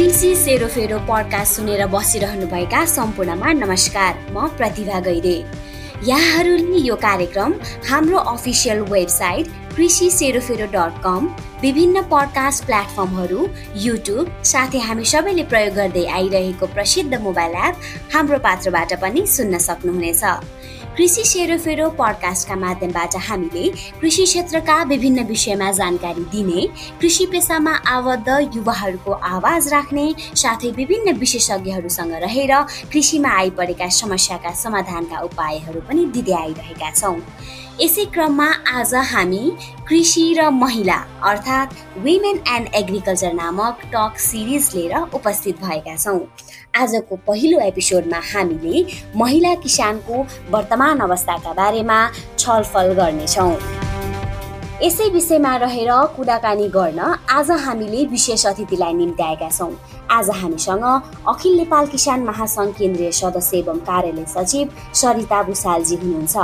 कृषि सेरोफेरो पडकास्ट सुनेर बसिरहनुभएका सम्पूर्णमा नमस्कार म प्रतिभा गैरे। यहाँहरूले यो कार्यक्रम हाम्रो अफिसियल वेबसाइट कृषि सेरोफेरो डट कम विभिन्न पडकास्ट प्लेटफर्महरू युट्युब साथै हामी सबैले प्रयोग गर्दै आइरहेको प्रसिद्ध मोबाइल एप हाम्रो पात्रबाट पनि सुन्न सक्नुहुनेछ। कृषि सेरोफेरो पडकास्टका माध्यमबाट हामीले कृषि क्षेत्रका विभिन्न विषयमा जानकारी दिने कृषि पेसामा आबद्ध युवाहरूको आवाज राख्ने साथै विभिन्न विशेषज्ञहरूसँग रहेर कृषिमा आइपरेका समस्याका समाधानका उपायहरू पनि दिँदै आइरहेका छौँ। यसै क्रममा आज हामी कृषि र महिला अर्थात् वुमेन एन्ड एग्रिकल्चर नामक टक सिरिज लिएर उपस्थित भएका छौँ। आजको पहिलो एपिसोडमा हामीले महिला किसानको वर्तमान अवस्थाका बारेमा छलफल गर्नेछौँ। यसै विषयमा रहेर कुराकानी गर्न आज हामीले विशेष अतिथिलाई निम्त्याएका छौँ। आज हामीसँग अखिल नेपाल किसान महासङ्घ केन्द्रीय सदस्य एवं कार्यालय सचिव सरिता भुषालजी हुनुहुन्छ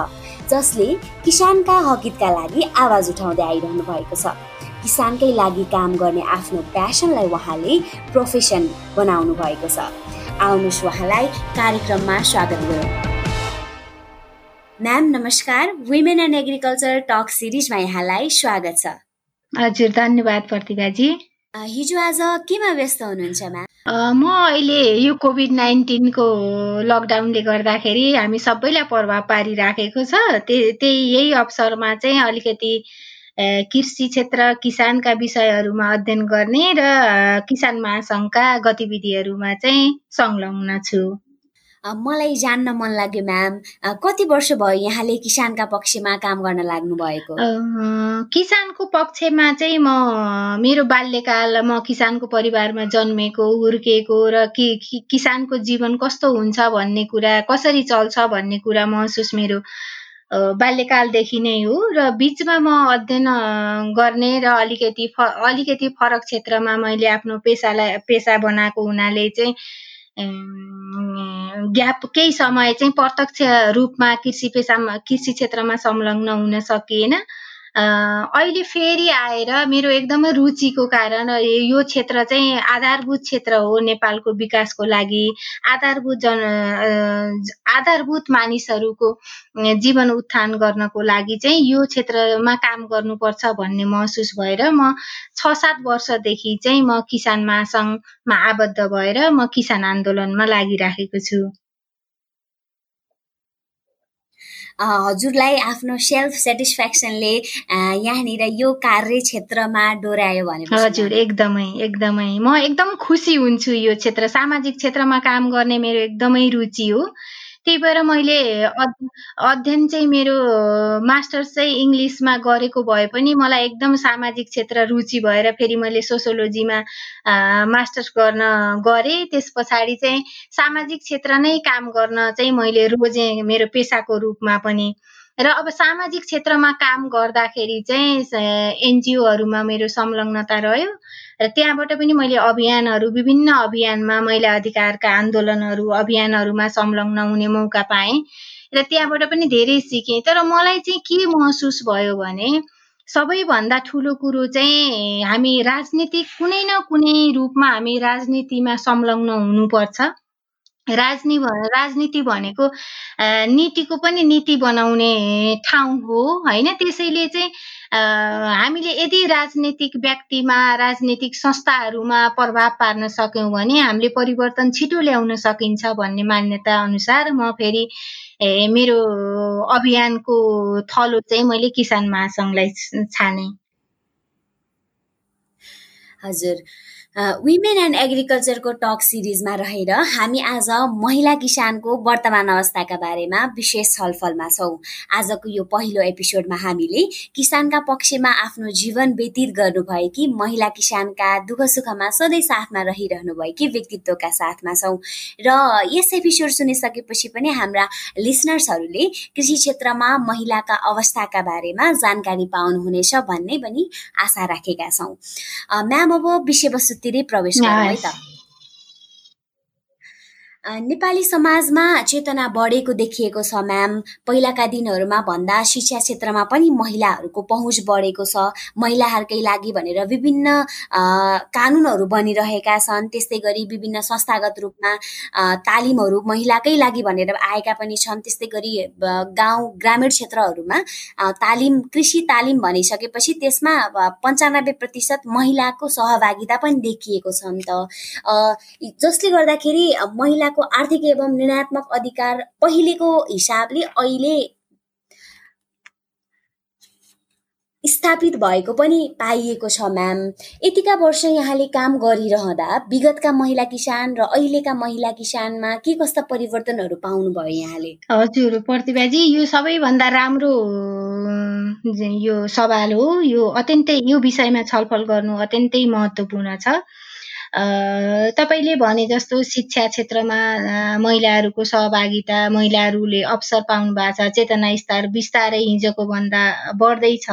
जसले किसानका हकितका लागि आवाज उठाउँदै आइरहनु भएको छ। किसानकै लागि काम गर्ने आफ्नो प्यासनलाई उहाँले प्रोफेसन बनाउनु भएको छ। आउनुहोस् उहाँलाई कार्यक्रममा स्वागत गरौँ। म्याम नमस्कार. वुमेन एन्ड एग्रिकल्चर टक सिरिजमा यहाँलाई स्वागत छ। हजुर धन्यवाद प्रतिभाजी। हिजो आज केमा व्यस्त हुनुहुन्छ म्याम म अहिले यो कोभिड नाइन्टिनको लकडाउनले गर्दाखेरि हामी सबैलाई प्रभाव पारिराखेको छ। त्यही यही अवसरमा चाहिँ अलिकति कृषि क्षेत्र किसानका विषयहरूमा अध्ययन गर्ने र किसान महासङ्घका गतिविधिहरूमा चाहिँ संलग्न छु। मलाई जान्न मन लाग्यो म्याम। कति वर्ष भयो यहाँले किसानका पक्षमा काम गर्न लाग्नु भएको किसानको पक्षमा चाहिँ म मेरो बाल्यकाल म किसानको परिवारमा जन्मेको हुर्केको र कि किसानको जीवन कस्तो हुन्छ भन्ने कुरा कसरी चल्छ भन्ने कुरा महसुस मेरो बाल्यकालदेखि नै हो। र बिचमा म अध्ययन गर्ने र अलिकति फ अलिकति फरक क्षेत्रमा मैले आफ्नो पेसालाई पेसा बनाएको हुनाले चाहिँ ग्याप केही समय चाहिँ प्रत्यक्ष रूपमा कृषि पेसामा कृषि क्षेत्रमा संलग्न हुन सकिएन। अहिले फेरि आएर मेरो एकदमै रुचिको कारण यो क्षेत्र चाहिँ आधारभूत क्षेत्र हो नेपालको विकासको लागि। आधारभूत जन आधारभूत मानिसहरूको जीवन उत्थान गर्नको लागि चाहिँ यो क्षेत्रमा काम गर्नुपर्छ भन्ने महसुस भएर म छ सात वर्षदेखि चाहिँ म किसान महासङ्घमा आबद्ध भएर म किसान आन्दोलनमा लागिराखेको छु। हजुरलाई आफ्नो सेल्फ सेटिस्फ्याक्सनले यहाँनिर यो कार्य क्षेत्रमा डोरायो भने हजुर एकदमै एकदमै। म एकदम खुसी हुन्छु यो क्षेत्र सामाजिक क्षेत्रमा काम गर्ने मेरो एकदमै रुचि हो। त्यही भएर मैले अध्ययन चाहिँ मेरो मास्टर्स चाहिँ इङ्ग्लिसमा गरेको भए पनि मलाई एकदम सामाजिक क्षेत्र रुचि भएर फेरि मैले सोसियोलोजीमा मास्टर्स गर्न गरेँ। त्यस पछाडि चाहिँ सामाजिक क्षेत्र नै काम गर्न चाहिँ मैले रोजेँ मेरो पेसाको रूपमा पनि। र अब सामाजिक क्षेत्रमा काम गर्दाखेरि चाहिँ एनजिओहरूमा मेरो संलग्नता रह्यो र त्यहाँबाट पनि मैले अभियानहरू विभिन्न अभियानमा महिला अधिकारका आन्दोलनहरू अभियानहरूमा संलग्न हुने मौका पाएँ र त्यहाँबाट पनि धेरै सिकेँ। तर मलाई चाहिँ के महसुस भयो भने सबैभन्दा ठुलो कुरो चाहिँ हामी राजनीतिक कुनै न कुनै रूपमा हामी राजनीतिमा संलग्न हुनुपर्छ। राजनी राजनीति भनेको नीतिको पनि नीति बनाउने ठाउँ हो होइन? त्यसैले चाहिँ हामीले यदि राजनीतिक व्यक्तिमा राजनीतिक संस्थाहरूमा प्रभाव पार्न सक्यौँ भने हामीले परिवर्तन छिटो ल्याउन सकिन्छ भन्ने मान्यता अनुसार म फेरि मेरो अभियानको थलो चाहिँ मैले किसान महासङ्घलाई छाने। हजुर। वुमेन एन्ड एग्रिकल्चरको टक सिरिजमा रहेर हामी आज महिला किसानको वर्तमान अवस्थाका बारेमा विशेष छलफलमा छौँ। आजको यो पहिलो एपिसोडमा हामीले किसानका पक्षमा आफ्नो जीवन व्यतीत गर्नुभएकी महिला किसानका दुःख सुखमा सधैँ साथमा रहिरहनुभएकी व्यक्तित्वका साथमा छौँ। र यस एपिसोड सुनिसकेपछि पनि हाम्रा लिसनर्सहरूले कृषि क्षेत्रमा महिलाका अवस्थाका बारेमा जानकारी पाउनुहुनेछ भन्ने पनि आशा राखेका छौँ। म्याम अब विषयवस्तु तिरै प्रवेश गरौँ है त नेपाली समाजमा चेतना बढेको देखिएको छ म्याम। पहिलाका दिनहरूमा भन्दा शिक्षा क्षेत्रमा पनि महिलाहरूको पहुँच बढेको छ। महिलाहरूकै लागि भनेर विभिन्न कानुनहरू बनिरहेका छन्। त्यस्तै गरी विभिन्न संस्थागत रूपमा तालिमहरू महिलाकै लागि भनेर आएका पनि छन्। त्यस्तै गरी गाउँ ग्रामीण क्षेत्रहरूमा तालिम कृषि तालिम भनिसकेपछि त्यसमा पन्चानब्बे प्रतिशत महिलाको सहभागिता पनि देखिएको छ नि त। जसले गर्दाखेरि महिला महिलाको आर्थिक एवं निर्णयात्मक अधिकार पहिलेको हिसाबले अहिले स्थापित भएको पनि पाइएको छ म्याम। यतिका वर्ष यहाँले काम गरिरहँदा विगतका महिला किसान र अहिलेका महिला किसानमा के कस्ता परिवर्तनहरू पाउनुभयो यहाँले? हजुर प्रतिभाजी यो सबैभन्दा राम्रो यो सवाल हो। यो अत्यन्तै यो विषयमा छलफल गर्नु अत्यन्तै महत्त्वपूर्ण छ। तपाईँले भने जस्तो शिक्षा क्षेत्रमा महिलाहरूको सहभागिता महिलाहरूले अवसर पाउनु भएको छ चेतना स्तर बिस्तारै हिजोको भन्दा बढ्दैछ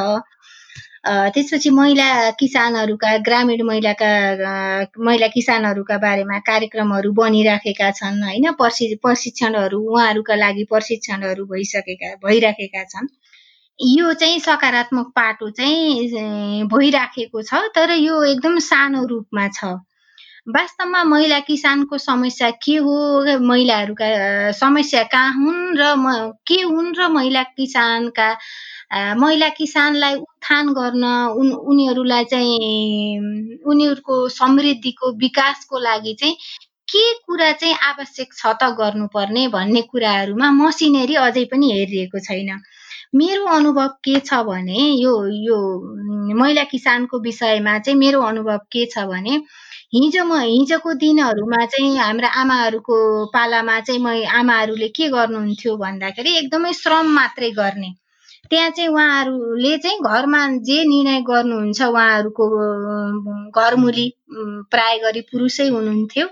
त्यसपछि महिला किसानहरूका ग्रामीण महिलाका महिला किसानहरूका बारेमा कार्यक्रमहरू बनिराखेका छन् होइन? प्रशि प्रशिक्षणहरू उहाँहरूका लागि प्रशिक्षणहरू भइसकेका भइराखेका छन्। यो चाहिँ सकारात्मक पाटो चाहिँ भइराखेको छ तर यो एकदम सानो रूपमा छ। वास्तवमा महिला किसानको समस्या के हो महिलाहरूका समस्या कहाँ हुन् र म के हुन् र महिला किसानका महिला किसानलाई उत्थान गर्न उन उनीहरूलाई चाहिँ उनीहरूको समृद्धिको विकासको लागि चाहिँ के कुरा चाहिँ आवश्यक छ त गर्नुपर्ने भन्ने कुराहरूमा मसिनेरी अझै पनि हेरिएको छैन। मेरो अनुभव के छ भने यो यो महिला किसानको विषयमा चाहिँ मेरो अनुभव के छ भने हिजो म हिजोको दिनहरूमा चाहिँ हाम्रा आमाहरूको पालामा चाहिँ म आमाहरूले के गर्नुहुन्थ्यो भन्दाखेरि एकदमै श्रम मात्रै गर्ने। त्यहाँ चाहिँ उहाँहरूले चाहिँ घरमा जे निर्णय गर्नुहुन्छ उहाँहरूको घरमुली प्राय गरी पुरुषै हुनुहुन्थ्यो।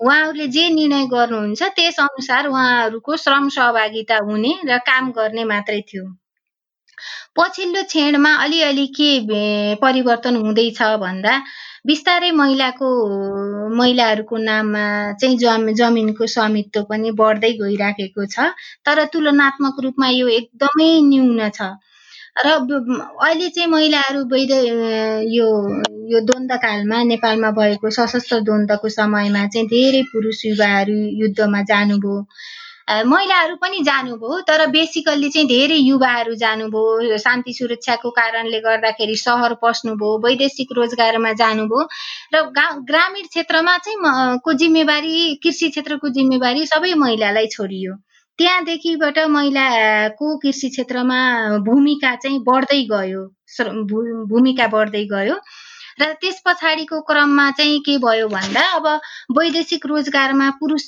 उहाँहरूले जे निर्णय गर्नुहुन्छ त्यस अनुसार उहाँहरूको श्रम सहभागिता हुने र काम गर्ने मात्रै थियो। पछिल्लो क्षणमा अलिअलि के परिवर्तन हुँदैछ भन्दा बिस्तारै महिलाको महिलाहरूको नाममा चाहिँ जम जमिनको स्वामित्व पनि बढ्दै गइराखेको छ तर तुलनात्मक रूपमा यो एकदमै न्यून छ। र अहिले चाहिँ महिलाहरू वैध यो यो द्वन्द्वकालमा नेपालमा भएको सशस्त्र द्वन्द्वको समयमा चाहिँ धेरै पुरुष युवाहरू युद्धमा जानुभयो। महिलाहरू पनि जानुभयो तर बेसिकल्ली चाहिँ धेरै युवाहरू जानुभयो शान्ति सुरक्षाको कारणले गर्दाखेरि सहर पस्नुभयो वैदेशिक रोजगारमा जानुभयो र ग्रामीण क्षेत्रमा चाहिँ को जिम्मेवारी कृषि क्षेत्रको जिम्मेवारी सबै महिलालाई छोडियो। त्यहाँदेखिबाट महिलाको कृषि क्षेत्रमा भूमिका चाहिँ बढ्दै गयो भूमिका बढ्दै गयो। र त्यस पछाडिको क्रममा चाहिँ के भयो भन्दा अब वैदेशिक रोजगारमा पुरुष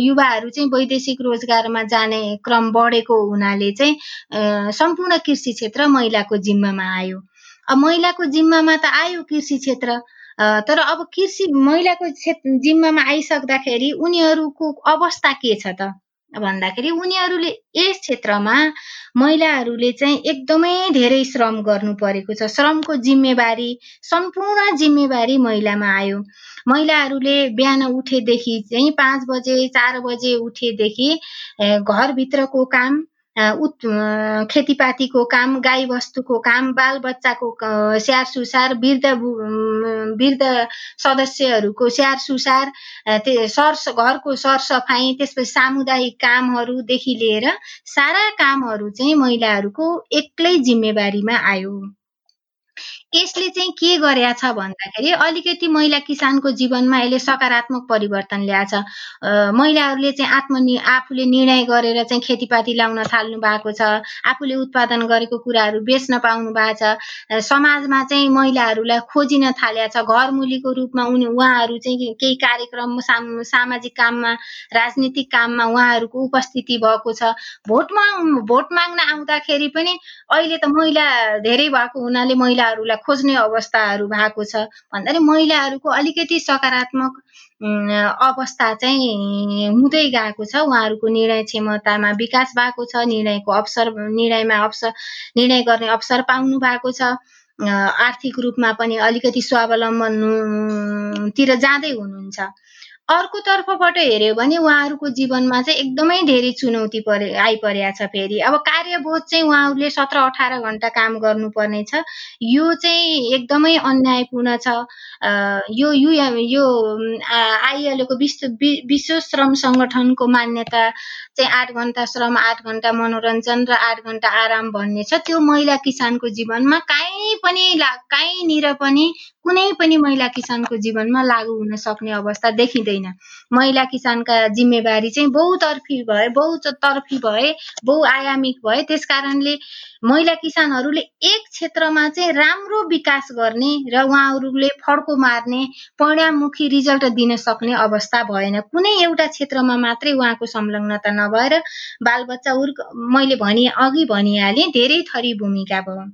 युवाहरू चाहिँ वैदेशिक रोजगारमा जाने क्रम बढेको हुनाले चाहिँ सम्पूर्ण कृषि क्षेत्र महिलाको जिम्मामा आयो। अब महिलाको जिम्मामा त आयो कृषि क्षेत्र तर अब कृषि महिलाको क्षेत्र जिम्मामा आइसक्दाखेरि उनीहरूको अवस्था के छ त? भन्दाखेरि उनीहरूले यस क्षेत्रमा महिलाहरूले चाहिँ एकदमै धेरै श्रम गर्नु परेको छ। श्रमको जिम्मेवारी सम्पूर्ण जिम्मेवारी महिलामा आयो। महिलाहरूले बिहान उठेदेखि चाहिँ पाँच बजे चार बजे उठेदेखि घरभित्रको काम खेतीपातीको काम गाईबस्तुको काम बालबच्चाको स्याहार सुसार वृद्ध वृद्ध सदस्यहरूको स्याहार सुसार सर घरको सरसफाइ त्यसपछि सामुदायिक कामहरूदेखि लिएर सारा कामहरू चाहिँ महिलाहरूको एक्लै जिम्मेवारीमा आयो। यसले चाहिँ के गरेका छ भन्दाखेरि अलिकति महिला किसानको जीवनमा यसले सकारात्मक परिवर्तन ल्याएछ। महिलाहरूले चाहिँ आत्म आफूले निर्णय गरेर चाहिँ खेतीपाती लाउन थाल्नु भएको छ आफूले उत्पादन गरेको कुराहरू बेच्न पाउनु भएको छ। समाजमा चाहिँ महिलाहरूलाई खोजिन थालेको छ। घरमुलीको रूपमा उनी उहाँहरू चाहिँ केही कार्यक्रम सामाजिक काममा राजनीतिक काममा उहाँहरूको उपस्थिति भएको छ। भोट माग भोट माग्न आउँदाखेरि पनि अहिले त महिला धेरै भएको हुनाले महिलाहरूलाई खोज्ने अवस्थाहरू भएको छ। भन्दाखेरि महिलाहरूको अलिकति सकारात्मक अवस्था चाहिँ हुँदै गएको छ। उहाँहरूको निर्णय क्षमतामा विकास भएको छ। निर्णयको अवसर निर्णयमा अवसर निर्णय गर्ने अवसर पाउनु भएको छ। आर्थिक रूपमा पनि अलिकति स्वावलम्बनतिर जाँदै हुनुहुन्छ। अर्को तर्फबाट हेऱ्यो भने उहाँहरूको जीवनमा चाहिँ एकदमै धेरै चुनौती परे आइपरेको छ फेरि। अब कार्यबोध चाहिँ उहाँहरूले सत्र अठार घन्टा काम गर्नुपर्ने छ। यो चाहिँ एकदमै अन्यायपूर्ण छ। यो यु यो आइएलओको विश्व विश्व श्रम सङ्गठनको मान्यता चाहिँ आठ घन्टा श्रम आठ घन्टा मनोरञ्जन र आठ घन्टा आराम भन्ने छ। त्यो महिला किसानको जीवनमा काहीँ पनि काहीँनिर पनि कुनै पनि महिला किसानको जीवनमा लागू हुन सक्ने अवस्था देखिँदैन। महिला किसानका जिम्मेवारी चाहिँ बहुतर्फी भए बहुतर्फी भए बहुआयामिक भए त्यस कारणले महिला किसानहरूले एक क्षेत्रमा चाहिँ राम्रो विकास गर्ने र उहाँहरूले फड्को मार्ने परिणाममुखी रिजल्ट दिन सक्ने अवस्था भएन। कुनै एउटा क्षेत्रमा मात्रै उहाँको संलग्नता नभएर बालबच्चा उर्क मैले भने अघि भनिहालेँ धेरै थरी भूमिका भयो।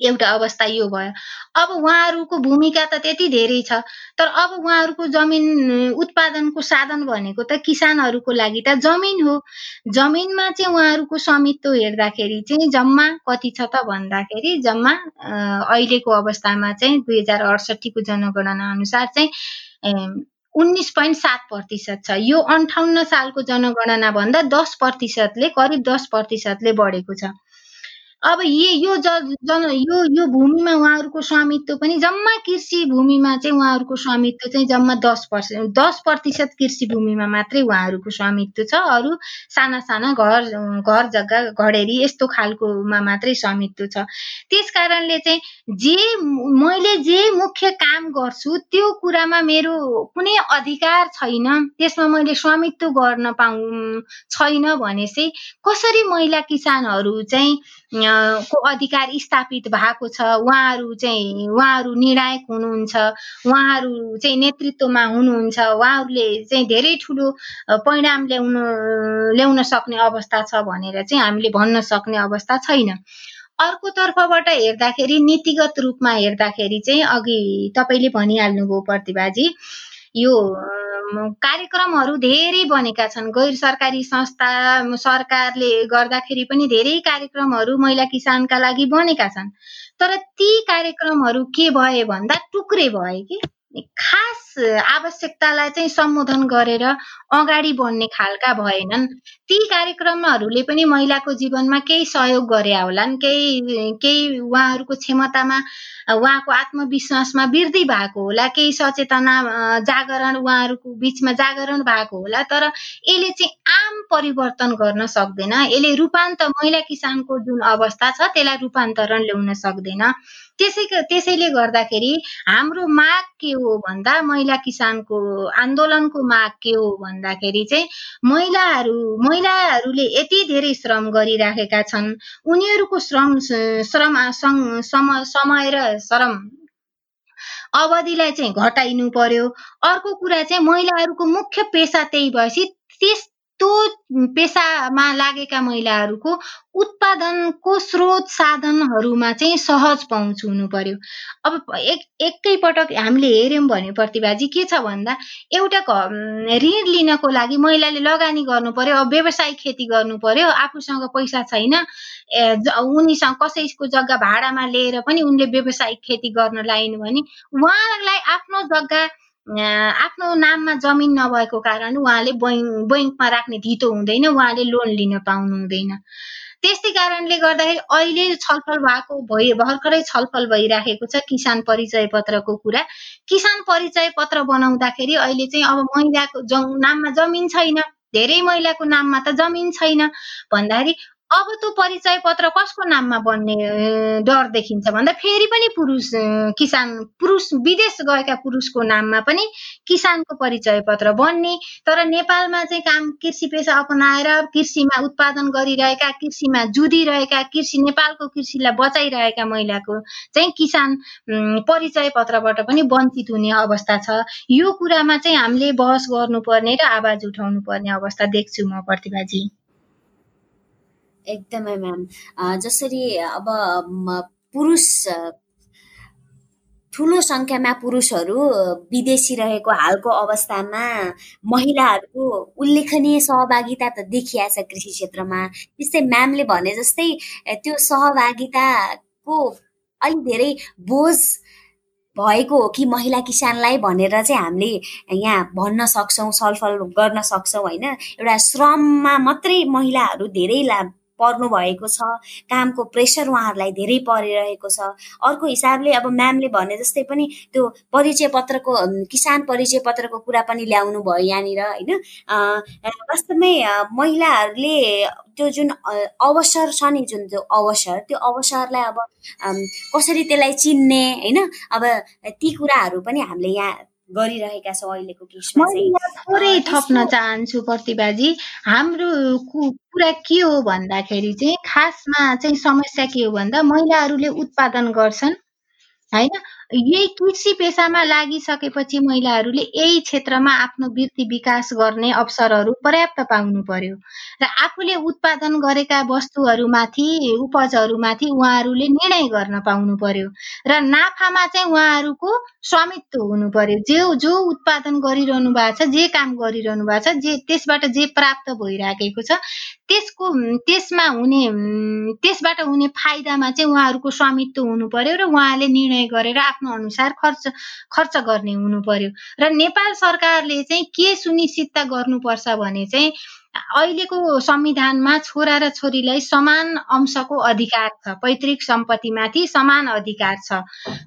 एउटा अवस्था यो भयो। अब उहाँहरूको भूमिका त त्यति धेरै छ तर अब उहाँहरूको जमिन उत्पादनको साधन भनेको त किसानहरूको लागि त जमिन हो। जमिनमा चाहिँ उहाँहरूको स्वामित्व हेर्दाखेरि चाहिँ जम्मा कति छ त भन्दाखेरि जम्मा अहिलेको अवस्थामा चाहिँ दुई हजार अडसट्ठीको जनगणना अनुसार चाहिँ उन्नाइस पोइन्ट सात प्रतिशत छ। यो अन्ठाउन्न सालको जनगणना भन्दा दस प्रतिशतले करिब दस प्रतिशतले बढेको छ। अब यी यो जन यो यो भूमिमा उहाँहरूको स्वामित्व पनि जम्मा कृषि भूमिमा चाहिँ उहाँहरूको स्वामित्व चाहिँ जम्मा दस पर्सेन्ट दस प्रतिशत कृषि भूमिमा मात्रै उहाँहरूको स्वामित्व छ। अरू साना साना घर घर जग्गा घडेरी यस्तो खालकोमा मात्रै स्वामित्व छ। त्यस कारणले चाहिँ जे मैले जे मुख्य काम गर्छु त्यो कुरामा मेरो कुनै अधिकार छैन। त्यसमा मैले स्वामित्व गर्न पाउ छैन भने चाहिँ कसरी महिला किसानहरू चाहिँ को अधिकार स्थापित भएको छ उहाँहरू चाहिँ उहाँहरू निर्णायक हुनुहुन्छ उहाँहरू चाहिँ नेतृत्वमा हुनुहुन्छ उहाँहरूले चाहिँ धेरै ठुलो परिणाम ल्याउनु ल्याउन सक्ने अवस्था छ भनेर चाहिँ हामीले भन्न सक्ने अवस्था छैन। अर्को तर्फबाट हेर्दाखेरि नीतिगत रूपमा हेर्दाखेरि चाहिँ अघि तपाईँले भनिहाल्नुभयो प्रतिभाजी यो कार्यक्रमहरू धेरै बनेका छन्। गैर सरकारी संस्था सरकारले गर्दाखेरि पनि धेरै कार्यक्रमहरू महिला किसानका लागि बनेका छन्। तर ती कार्यक्रमहरू के भए भन्दा टुक्रे भए कि? खास आवश्यकतालाई चाहिँ सम्बोधन गरेर अगाडि बढ्ने खालका भएनन्। ती कार्यक्रमहरूले पनि महिलाको जीवनमा केही सहयोग गरे होलान् केही केही उहाँहरूको क्षमतामा उहाँको आत्मविश्वासमा वृद्धि भएको होला केही सचेतना जागरण उहाँहरूको बिचमा जागरण भएको होला तर यसले चाहिँ आम परिवर्तन गर्न सक्दैन। यसले रूपान्तर महिला किसानको जुन अवस्था छ त्यसलाई रूपान्तरण ल्याउन सक्दैन। त्यसै त्यसैले गर्दाखेरि हाम्रो माग के हो भन्दा महिला किसानको आन्दोलनको माग के हो भन्दाखेरि चाहिँ महिलाहरू महिलाहरूले यति धेरै श्रम गरिराखेका छन्। उनीहरूको श्रम श्रम समय र श्रम अवधिलाई चाहिँ घटाइनु पर्यो। अर्को कुरा चाहिँ महिलाहरूको मुख्य पेसा त्यही भएपछि त्यस त्यो पेसामा लागेका महिलाहरूको उत्पादनको स्रोत साधनहरूमा चाहिँ सहज पहुँच हुनु पर्यो अब एक एकैपटक हामीले हेऱ्यौँ भने प्रतिभाजी के छ भन्दा एउटा ऋण लिनको लागि महिलाले लगानी गर्नु पर्यो अब व्यवसायिक खेती गर्नु पर्यो आफूसँग पैसा छैन उनीसँग कसैको जग्गा भाडामा लिएर पनि उनले व्यवसायिक खेती गर्न लाइन् भने उहाँलाई आफ्नो जग्गा आफ्नो नाममा जमिन नभएको कारण उहाँले बैङ्क बैङ्कमा राख्ने धितो हुँदैन उहाँले लोन लिन पाउनु हुँदैन। त्यस्तै कारणले गर्दाखेरि अहिले छलफल भएको भइ भर्खरै छलफल भइराखेको छ किसान परिचय पत्रको कुरा। किसान परिचय पत्र बनाउँदाखेरि अहिले चाहिँ अब महिलाको नाममा जमिन छैन धेरै महिलाको नाममा त जमिन छैन। भन्दाखेरि अब त्यो परिचय पत्र कसको नाममा बन्ने डर देखिन्छ भन्दा फेरि पनि पुरुष किसान पुरुष विदेश गएका पुरुषको नाममा पनि किसानको परिचय पत्र बन्ने। तर नेपालमा चाहिँ काम कृषि पेसा अपनाएर कृषिमा उत्पादन गरिरहेका कृषिमा जुधिरहेका कृषि नेपालको कृषिलाई बचाइरहेका महिलाको चाहिँ किसान परिचय पत्रबाट पनि वञ्चित हुने अवस्था छ। यो कुरामा चाहिँ हामीले बहस गर्नुपर्ने र आवाज उठाउनु पर्ने अवस्था देख्छु म प्रतिभाजी। एकदमै म्याम जसरी अब पुरुष ठुलो सङ्ख्यामा पुरुषहरू विदेशी रहेको हालको अवस्थामा महिलाहरूको उल्लेखनीय सहभागिता त देखिया छ कृषि क्षेत्रमा। त्यस्तै म्यामले भने जस्तै त्यो सहभागिताको अलिक धेरै बोझ भएको हो कि महिला किसानलाई भनेर चाहिँ हामीले यहाँ भन्न सक्छौँ छलफल गर्न सक्छौँ होइन? एउटा श्रममा मात्रै महिलाहरू धेरै लाभ पर्नु भएको छ कामको प्रेसर उहाँहरूलाई धेरै परिरहेको छ। अर्को हिसाबले अब म्यामले भने जस्तै पनि त्यो परिचय पत्रको किसान परिचय पत्रको कुरा पनि ल्याउनु भयो यहाँनिर होइन? वास्तवमै महिलाहरूले त्यो जुन अवसर छ नि जुन त्यो अवसर त्यो अवसरलाई अब कसरी त्यसलाई चिन्ने होइन? अब ती कुराहरू पनि हामीले यहाँ गरिरहेका छौँ अहिलेको केसमा थोरै थप्न चाहन्छु प्रतिभाजी। हाम्रो कुरा के हो भन्दाखेरि चाहिँ खासमा चाहिँ समस्या के हो भन्दा महिलाहरूले उत्पादन गर्छन् होइन? यही कृषि पेसामा लागिसकेपछि महिलाहरूले यही क्षेत्रमा आफ्नो वृत्ति विकास गर्ने अवसरहरू पर्याप्त पाउनु पर्यो। र आफूले उत्पादन गरेका वस्तुहरूमाथि उपजहरूमाथि उहाँहरूले निर्णय गर्न पाउनु पर्यो। र नाफामा चाहिँ उहाँहरूको स्वामित्व हुनु पर्यो। जो जो उत्पादन गरिरहनु भएको छ जे काम गरिरहनु भएको छ जे त्यसबाट जे प्राप्त भइराखेको छ त्यसको त्यसमा हुने त्यसबाट हुने फाइदामा चाहिँ उहाँहरूको स्वामित्व हुनु पर्यो र उहाँले निर्णय गरेर आफ्नो अनुसार खर्च खर्च गर्ने हुनु पर्यो र नेपाल सरकारले चाहिँ के सुनिश्चितता गर्नुपर्छ भने चाहिँ अहिलेको संविधानमा छोरा र छोरीलाई समान अंशको अधिकार छ पैतृक सम्पत्तिमाथि समान अधिकार छ।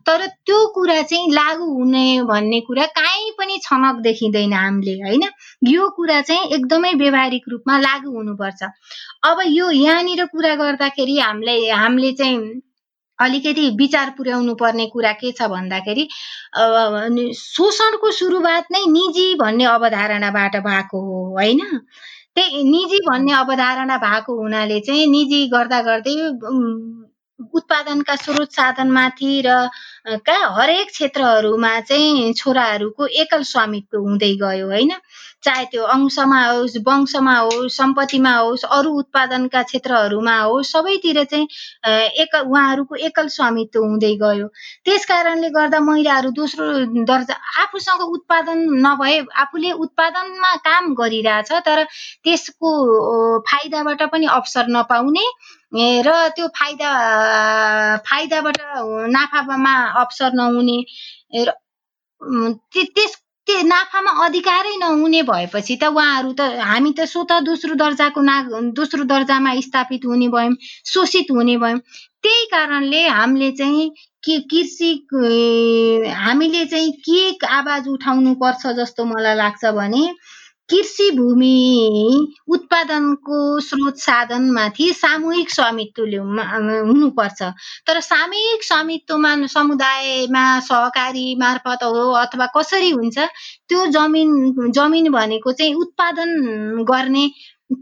तर त्यो कुरा चाहिँ लागू हुने भन्ने कुरा काहीँ पनि छनक देखिँदैन हामीले होइन? यो कुरा चाहिँ एकदमै व्यवहारिक रूपमा लागू हुनुपर्छ। अब यो यहाँनिर कुरा गर्दाखेरि हामीलाई हामीले चाहिँ अलिकति विचार पुर्याउनु पर्ने कुरा के छ भन्दाखेरि शोषणको सुरुवात नै निजी भन्ने अवधारणाबाट भएको हो होइन? त्यही निजी भन्ने अवधारणा भएको हुनाले चाहिँ निजी गर्दा गर्दै उत्पादनका स्रोत साधनमाथि र का हरेक क्षेत्रहरूमा चाहिँ छोराहरूको एकल स्वामित्व हुँदै गयो होइन? चाहे त्यो अंशमा होस् वंशमा होस् सम्पत्तिमा होस् अरू उत्पादनका क्षेत्रहरूमा होस् सबैतिर चाहिँ एक उहाँहरूको एकल स्वामित्व हुँदै गयो। त्यस कारणले गर्दा महिलाहरू दोस्रो दर्जा आफूसँग उत्पादन नभए आफूले उत्पादनमा काम गरिरहेछ तर त्यसको फाइदाबाट पनि अवसर नपाउने र त्यो फाइदा फाइदाबाट नाफामा अवसर नहुने त्यस त्यो नाफामा अधिकारै नहुने भएपछि त उहाँहरू त हामी त स्वत दोस्रो दर्जाको ना दोस्रो दर्जामा स्थापित हुने भयौँ शोषित हुने भयौँ। त्यही कारणले हामीले चाहिँ के कृषि हामीले चाहिँ के आवाज उठाउनु पर्छ जस्तो मलाई लाग्छ भने कृषि भूमि उत्पादनको स्रोत साधनमाथि सामूहिक स्वामित्व हुनुपर्छ। तर सामूहिक स्वामित्वमा समुदायमा सहकारी मार्फत हो अथवा कसरी हुन्छ त्यो जमिन जमिन भनेको चाहिँ उत्पादन गर्ने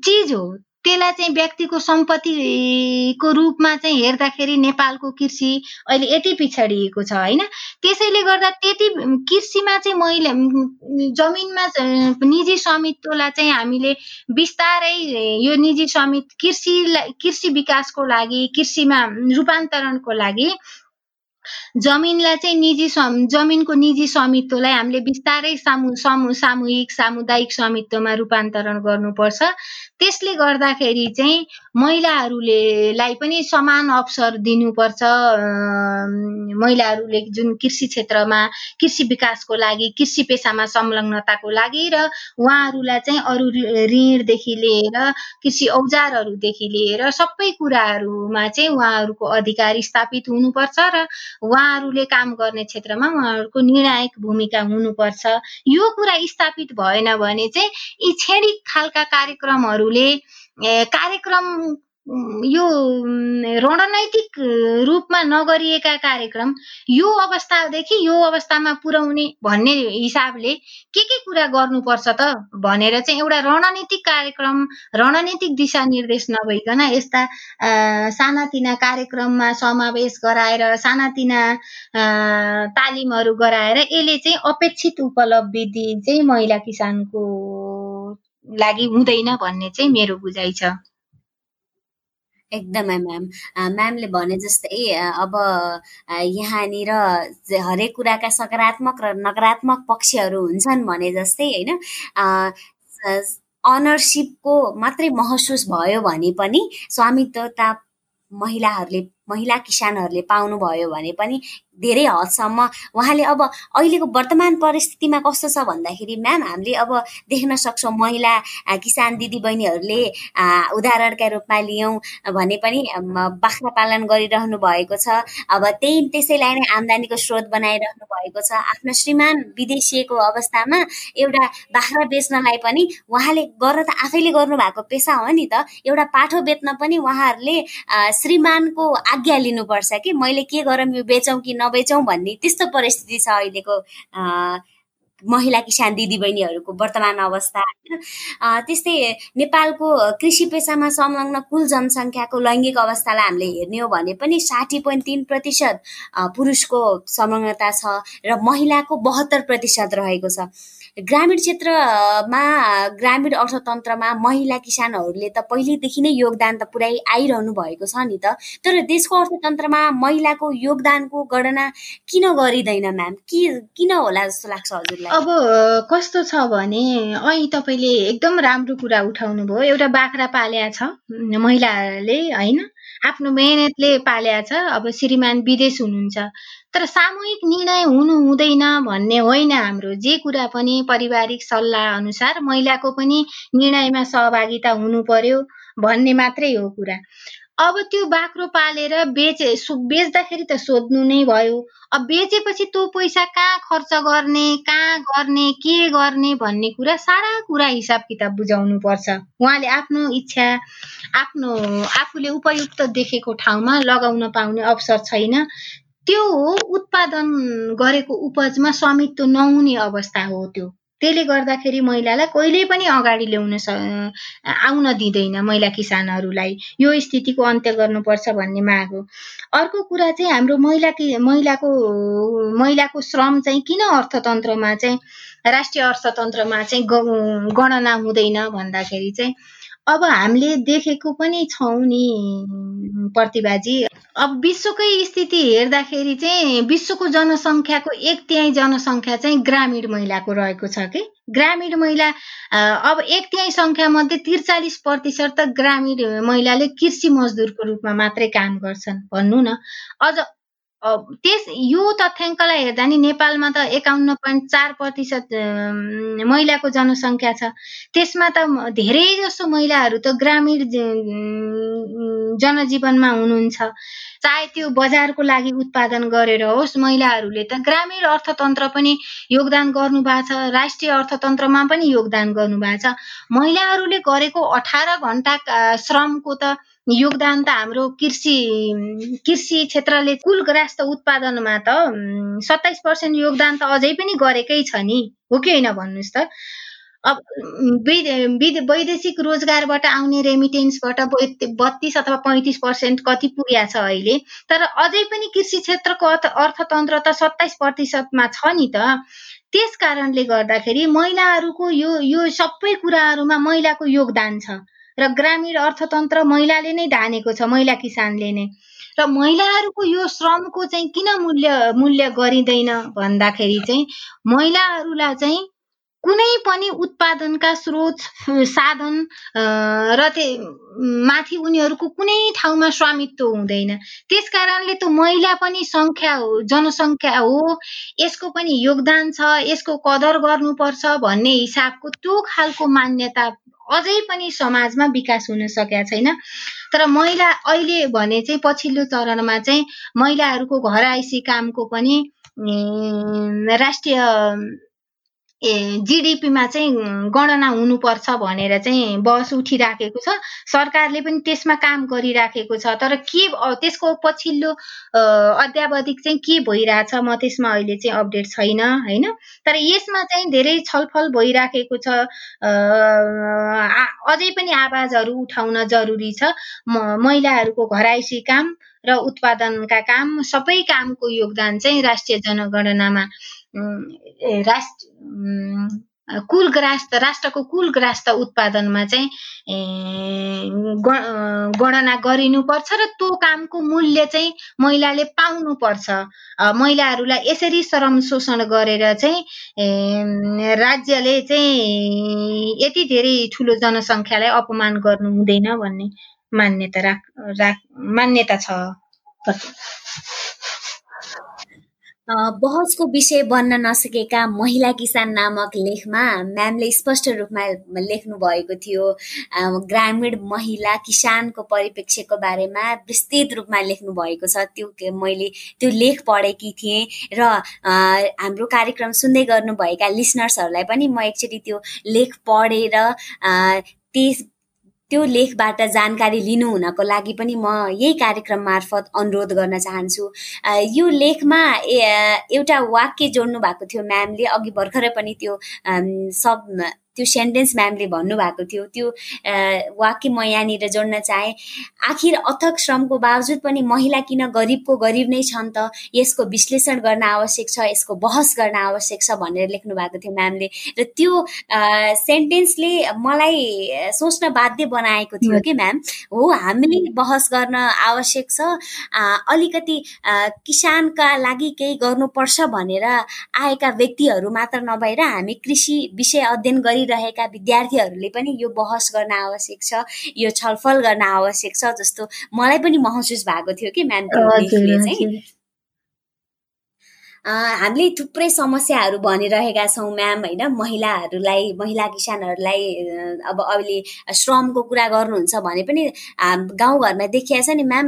चिज हो। त्यसलाई चाहिँ व्यक्तिको सम्पत्तिको रूपमा चाहिँ हेर्दाखेरि नेपालको कृषि अहिले यति पिछडिएको छ होइन? त्यसैले गर्दा त्यति कृषिमा चाहिँ महिला जमिनमा निजी स्वामित्वलाई चाहिँ हामीले बिस्तारै यो निजी स्वामित्व कृषिलाई कृषि विकासको लागि कृषिमा रूपान्तरणको लागि जमिनलाई चाहिँ निजी जमिनको निजी स्वामित्वलाई हामीले बिस्तारै सामु समु सामूहिक सामुदायिक स्वामित्वमा रूपान्तरण गर्नुपर्छ। त्यसले गर्दाखेरि चाहिँ महिलाहरूले लाई पनि समान अवसर दिनुपर्छ। महिलाहरूले जुन कृषि क्षेत्रमा कृषि विकासको लागि कृषि पेसामा संलग्नताको लागि र उहाँहरूलाई चाहिँ अरू ऋणदेखि लिएर कृषि औजारहरूदेखि लिएर सबै कुराहरूमा चाहिँ उहाँहरूको अधिकार स्थापित हुनुपर्छ र उहाँहरूले काम गर्ने क्षेत्रमा उहाँहरूको निर्णायक भूमिका हुनुपर्छ। यो कुरा स्थापित भएन भने चाहिँ यी छेडिक खालका कार्यक्रमहरूले कार्यक्रम यो रणनैतिक रूपमा नगरिएका कार्यक्रम यो अवस्थादेखि यो अवस्थामा पुर्याउने भन्ने हिसाबले के के कुरा गर्नुपर्छ त भनेर चाहिँ एउटा रणनीतिक कार्यक्रम रणनीतिक दिशानिर्देश नभइकन यस्ता सानातिना कार्यक्रममा समावेश गराएर सानातिना तालिमहरू गराएर यसले चाहिँ अपेक्षित उपलब्धि चाहिँ महिला किसानको लागि हुँदैन भन्ने चाहिँ मेरो बुझाइ छ। एकदमै म्याम म्यामले भने जस्तै अब यहाँनिर हरेक कुराका सकारात्मक र नकारात्मक पक्षहरू हुन्छन् भने जस्तै होइन अनरसिपको मात्रै महसुस भयो भने पनि स्वामित्वता महिलाहरूले महिला किसानहरूले पाउनुभयो भने पनि धेरै हदसम्म उहाँले अब अहिलेको वर्तमान परिस्थितिमा कस्तो छ भन्दाखेरि म्याम हामीले अब देख्न सक्छौँ महिला किसान दिदीबहिनीहरूले उदाहरणका रूपमा लियौँ भने पनि बाख्रा पालन गरिरहनु भएको छ। अब त्यही त्यसैलाई नै आम्दानीको स्रोत बनाइरहनु भएको छ। आफ्नो श्रीमान विदेशिएको अवस्थामा एउटा बाख्रा बेच्नलाई पनि उहाँले गर्न त आफैले गर्नुभएको पेसा हो नि त एउटा पाठो बेच्न पनि उहाँहरूले श्रीमानको आज्ञा लिनुपर्छ कि? मैले के गरौँ यो बेचौँ कि नबेचौँ भन्ने त्यस्तो परिस्थिति छ अहिलेको महिला किसान दिदीबहिनीहरूको वर्तमान अवस्था त्यस्तै नेपालको कृषि पेसामा संलग्न कुल जनसङ्ख्याको लैङ्गिक अवस्थालाई हामीले हेर्ने हो भने पनि साठी पोइन्ट तिन प्रतिशत पुरुषको संलग्नता छ र महिलाको बहत्तर प्रतिशत रहेको छ। ग्रामीण क्षेत्रमा ग्रामीण अर्थतन्त्रमा महिला किसानहरूले त पहिलेदेखि नै योगदान त पुरै आइरहनु भएको छ नि त। तर देशको अर्थतन्त्रमा महिलाको योगदानको गणना किन गरिँदैन म्याम? के किन होला जस्तो लाग्छ हजुरलाई? अब कस्तो छ भने अहिले तपाईँले एकदम राम्रो कुरा उठाउनु भयो एउटा बाख्रा पाल्या छ महिलाले होइन? आफ्नो मेहनतले पाल्या छ। अब श्रीमान विदेश हुनुहुन्छ। तर सामूहिक निर्णय हुनु हुँदैन भन्ने होइन हाम्रो जे कुरा पनि पारिवारिक सल्लाह अनुसार महिलाको पनि निर्णयमा सहभागिता हुनु पर्यो भन्ने मात्रै हो कुरा। अब त्यो बाख्रो पालेर बेचे बेच्दाखेरि त सोध्नु नै भयो। अब बेचेपछि त्यो पैसा कहाँ खर्च गर्ने कहाँ गर्ने के गर्ने भन्ने कुरा सारा कुरा हिसाब किताब बुझाउनु पर्छ। उहाँले आफ्नो इच्छा आफ्नो आफूले उपयुक्त देखेको ठाउँमा लगाउन पाउने अवसर छैन। त्यो उत्पादन गरेको उपजमा स्वामित्व नहुने अवस्था हो त्यो। त्यसले गर्दाखेरि महिलालाई कहिल्यै पनि अगाडि ल्याउन आउन दिँदैन महिला किसानहरूलाई। यो स्थितिको अन्त्य गर्नुपर्छ भन्ने माग हो। अर्को कुरा चाहिँ हाम्रो महिला महिलाको महिलाको श्रम चाहिँ किन अर्थतन्त्रमा चाहिँ राष्ट्रिय अर्थतन्त्रमा चाहिँ गणना हुँदैन भन्दाखेरि चाहिँ अब हामीले देखेको पनि छौँ नि प्रतिभाजी। अब विश्वकै स्थिति हेर्दाखेरि चाहिँ विश्वको जनसङ्ख्याको एक तिहाई जनसङ्ख्या चाहिँ ग्रामीण महिलाको रहेको छ कि? ग्रामीण महिला अब एक तिहाई सङ्ख्या मध्ये त्रिचालिस प्रतिशत त ग्रामीण महिलाले कृषि मजदुरको रूपमा मात्रै काम गर्छन् भन्नु न। अझ त्यस यो तथ्याङ्कलाई हेर्दा नि नेपालमा त एकाउन्न पोइन्ट चार प्रतिशत महिलाको जनसङ्ख्या छ। त्यसमा त धेरै जसो महिलाहरू त ग्रामीण जनजीवनमा हुनुहुन्छ। चाहे त्यो बजारको लागि उत्पादन गरेर होस् महिलाहरूले त ग्रामीण अर्थतन्त्र पनि योगदान गर्नु भएको छ राष्ट्रिय अर्थतन्त्रमा पनि योगदान गर्नु भएको छ। महिलाहरूले गरेको अठार घन्टा श्रमको त योगदान त हाम्रो कृषि कृषि क्षेत्रले कुल ग्रास्त उत्पादनमा त सत्ताइस पर्सेन्ट योगदान त अझै पनि गरेकै छ नि हो कि होइन भन्नुहोस् त? अब वैदेशिक रोजगारबाट आउने रेमिटेन्सबाट बत्तिस अथवा पैँतिस पर्सेन्ट कति पुगेको छ अहिले? तर अझै पनि कृषि क्षेत्रको अर्थतन्त्र त सत्ताइस प्रतिशतमा छ नि त। त्यस कारणले गर्दाखेरि महिलाहरूको यो यो सबै कुराहरूमा महिलाको योगदान छ। र ग्रामीण अर्थतन्त्र महिलाले नै धानेको छ महिला किसानले नै। र महिलाहरूको यो श्रमको चाहिँ किन मूल्य मूल्य गरिँदैन भन्दाखेरि चाहिँ महिलाहरूलाई चाहिँ कुनै पनि उत्पादनका स्रोत साधन र माथि उनीहरूको कुनै ठाउँमा स्वामित्व हुँदैन। त्यस कारणले त महिला पनि सङ्ख्या हो जनसङ्ख्या हो यसको पनि योगदान छ यसको कदर गर्नुपर्छ भन्ने हिसाबको त्यो खालको मान्यता अझै पनि समाजमा विकास हुन सकेका छैन। तर महिला अहिले भने चाहिँ पछिल्लो चरणमा चाहिँ महिलाहरूको घर आइसी कामको पनि राष्ट्रिय ए जिडिपीमा चाहिँ गणना हुनुपर्छ भनेर चाहिँ बहस उठिराखेको छ। सरकारले पनि त्यसमा काम गरिराखेको छ। तर के त्यसको पछिल्लो अध्यावधिक चाहिँ के भइरहेछ म त्यसमा अहिले चाहिँ अपडेट छैन होइन? तर यसमा चाहिँ धेरै छलफल भइराखेको छ। अझै पनि आवाजहरू उठाउन जरुरी छ। महिलाहरूको घराइसी काम र उत्पादनका काम सबै कामको योगदान चाहिँ राष्ट्रिय जनगणनामा राष्ट्र कुल ग्रास्त राष्ट्रको कुल ग्रास्त उत्पादनमा चाहिँ गणना गरिनुपर्छ र त्यो कामको मूल्य चाहिँ महिलाले पाउनुपर्छ। महिलाहरूलाई यसरी श्रम शोषण गरेर चाहिँ राज्यले चाहिँ यति धेरै ठुलो जनसङ्ख्यालाई अपमान गर्नु हुँदैन भन्ने मान्यता राख राख मान्यता छ। बहसको विषय बन्न नसकेका महिला किसान नामक लेखमा म्यामले स्पष्ट रूपमा लेख्नु भएको थियो ग्रामीण महिला किसानको परिप्रेक्ष्यको बारेमा विस्तृत रूपमा लेख्नु भएको छ। त्यो मैले त्यो लेख पढेकी थिएँ र हाम्रो कार्यक्रम सुन्दै गर्नुभएका लिसनर्सहरूलाई पनि म एकचोटि त्यो लेख पढेर त्यस त्यो लेखबाट जानकारी लिनु हुनको लागि पनि म यही कार्यक्रम मार्फत अनुरोध गर्न चाहन्छु। यो लेखमा एउटा वाक्य जोड्नु भएको थियो म्यामले अघि भर्खरै पनि त्यो सब त्यो सेन्टेन्स म्यामले भन्नुभएको थियो त्यो वाक्य म यहाँनिर जोड्न चाहेँ। आखिर अथक श्रमको बावजुद पनि महिला किन गरिबको गरिब नै छन् त? यसको विश्लेषण गर्न आवश्यक छ यसको बहस गर्न आवश्यक छ भनेर लेख्नु भएको थियो म्यामले र त्यो सेन्टेन्सले मलाई सोच्न बाध्य बनाएको थियो कि म्याम हो हामीले बहस गर्न आवश्यक छ। अलिकति किसानका लागि केही गर्नुपर्छ भनेर आएका व्यक्तिहरू मात्र नभएर हामी कृषि विषय अध्ययन गरि गरिरहेका विद्यार्थीहरूले पनि यो बहस गर्न आवश्यक छ यो छलफल गर्न आवश्यक छ जस्तो मलाई पनि महसुस भएको थियो कि म्याम चाहिँ। हामीले थुप्रै समस्याहरू भनिरहेका छौँ म्याम होइन? महिलाहरूलाई महिला किसानहरूलाई अब अहिले श्रमको कुरा गर्नुहुन्छ भने पनि गाउँघरमा देखिया छ नि म्याम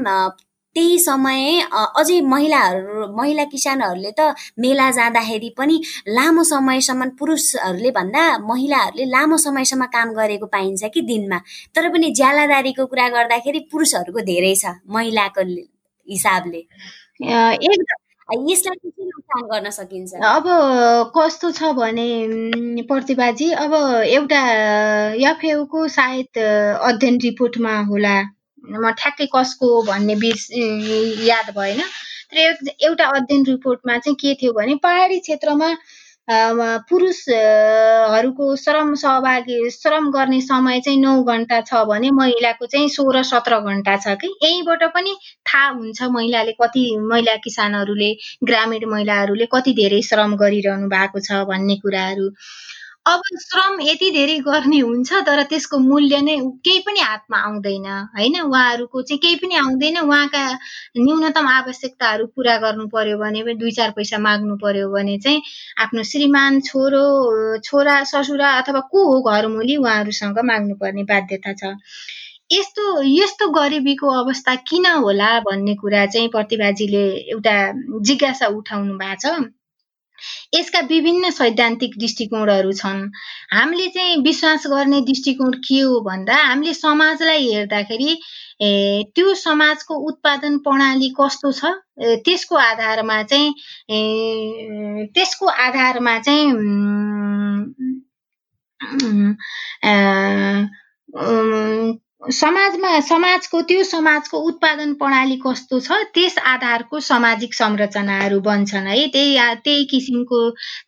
त्यही समय अझै महिलाहरू महिला किसानहरूले त मेला जाँदाखेरि पनि लामो समयसम्म पुरुषहरूले भन्दा महिलाहरूले लामो समयसम्म काम गरेको पाइन्छ कि दिनमा। तर पनि ज्यालादारीको कुरा गर्दाखेरि पुरुषहरूको धेरै छ महिलाको हिसाबले। यसलाई कसरी नुकसान गर्न सकिन्छ? अब कस्तो छ भने प्रतिभाजी अब एउटा एफएको सायद अध्ययन रिपोर्टमा होला। म ठ्याक्कै कसको भन्ने बिर्स याद भएन। तर एउटा अध्ययन रिपोर्टमा चाहिँ के थियो भने पहाडी क्षेत्रमा पुरुषहरूको श्रम सहभागी श्रम गर्ने समय चाहिँ नौ घन्टा छ भने महिलाको चाहिँ सोह्र सत्र घन्टा छ कि? यहीँबाट पनि थाहा हुन्छ महिलाले कति महिला किसानहरूले ग्रामीण महिलाहरूले कति धेरै श्रम गरिरहनु भएको छ भन्ने कुराहरू। अब श्रम यति धेरै गर्ने हुन्छ तर त्यसको मूल्य नै केही पनि हातमा आउँदैन होइन? उहाँहरूको चाहिँ केही पनि आउँदैन। उहाँका न्यूनतम आवश्यकताहरू पुरा गर्नु पर्यो भने दुई चार पैसा माग्नु पर्यो भने चाहिँ आफ्नो श्रीमान छोरो छोरा ससुरा अथवा को हो घरमुली उहाँहरूसँग माग्नुपर्ने बाध्यता छ। यस्तो यस्तो गरिबीको अवस्था किन होला भन्ने कुरा चाहिँ प्रतिभाजीले एउटा जिज्ञासा उठाउनु भएको छ। यसका विभिन्न सैद्धान्तिक दृष्टिकोणहरू छन्। हामीले चाहिँ विश्वास गर्ने दृष्टिकोण के हो भन्दा हामीले समाजलाई हेर्दाखेरि त्यो समाजको उत्पादन प्रणाली कस्तो छ? त्यसको आधारमा चाहिँ त्यसको आधारमा चाहिँ समाजमा समाजको त्यो समाजको उत्पादन प्रणाली कस्तो छ त्यस आधारको सामाजिक संरचनाहरू बन्छन् है। त्यही त्यही किसिमको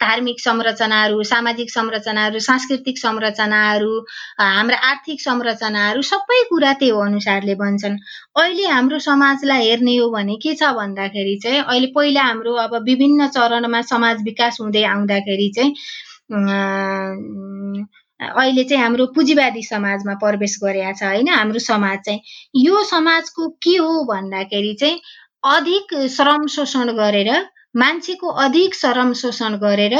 धार्मिक संरचनाहरू सामाजिक संरचनाहरू सांस्कृतिक संरचनाहरू हाम्रा आर्थिक संरचनाहरू सबै कुरा त्यो अनुसारले बन्छन्। अहिले हाम्रो समाजलाई हेर्ने हो भने के छ भन्दाखेरि चाहिँ अहिले पहिला हाम्रो अब विभिन्न चरणमा समाज विकास हुँदै आउँदाखेरि चाहिँ अहिले चाहिँ हाम्रो पुँजीवादी समाजमा प्रवेश गरेका छ होइन? हाम्रो समाज चाहिँ। यो समाजको के हो भन्दाखेरि चाहिँ अधिक श्रम शोषण गरेर मान्छेको अधिक श्रम शोषण गरेर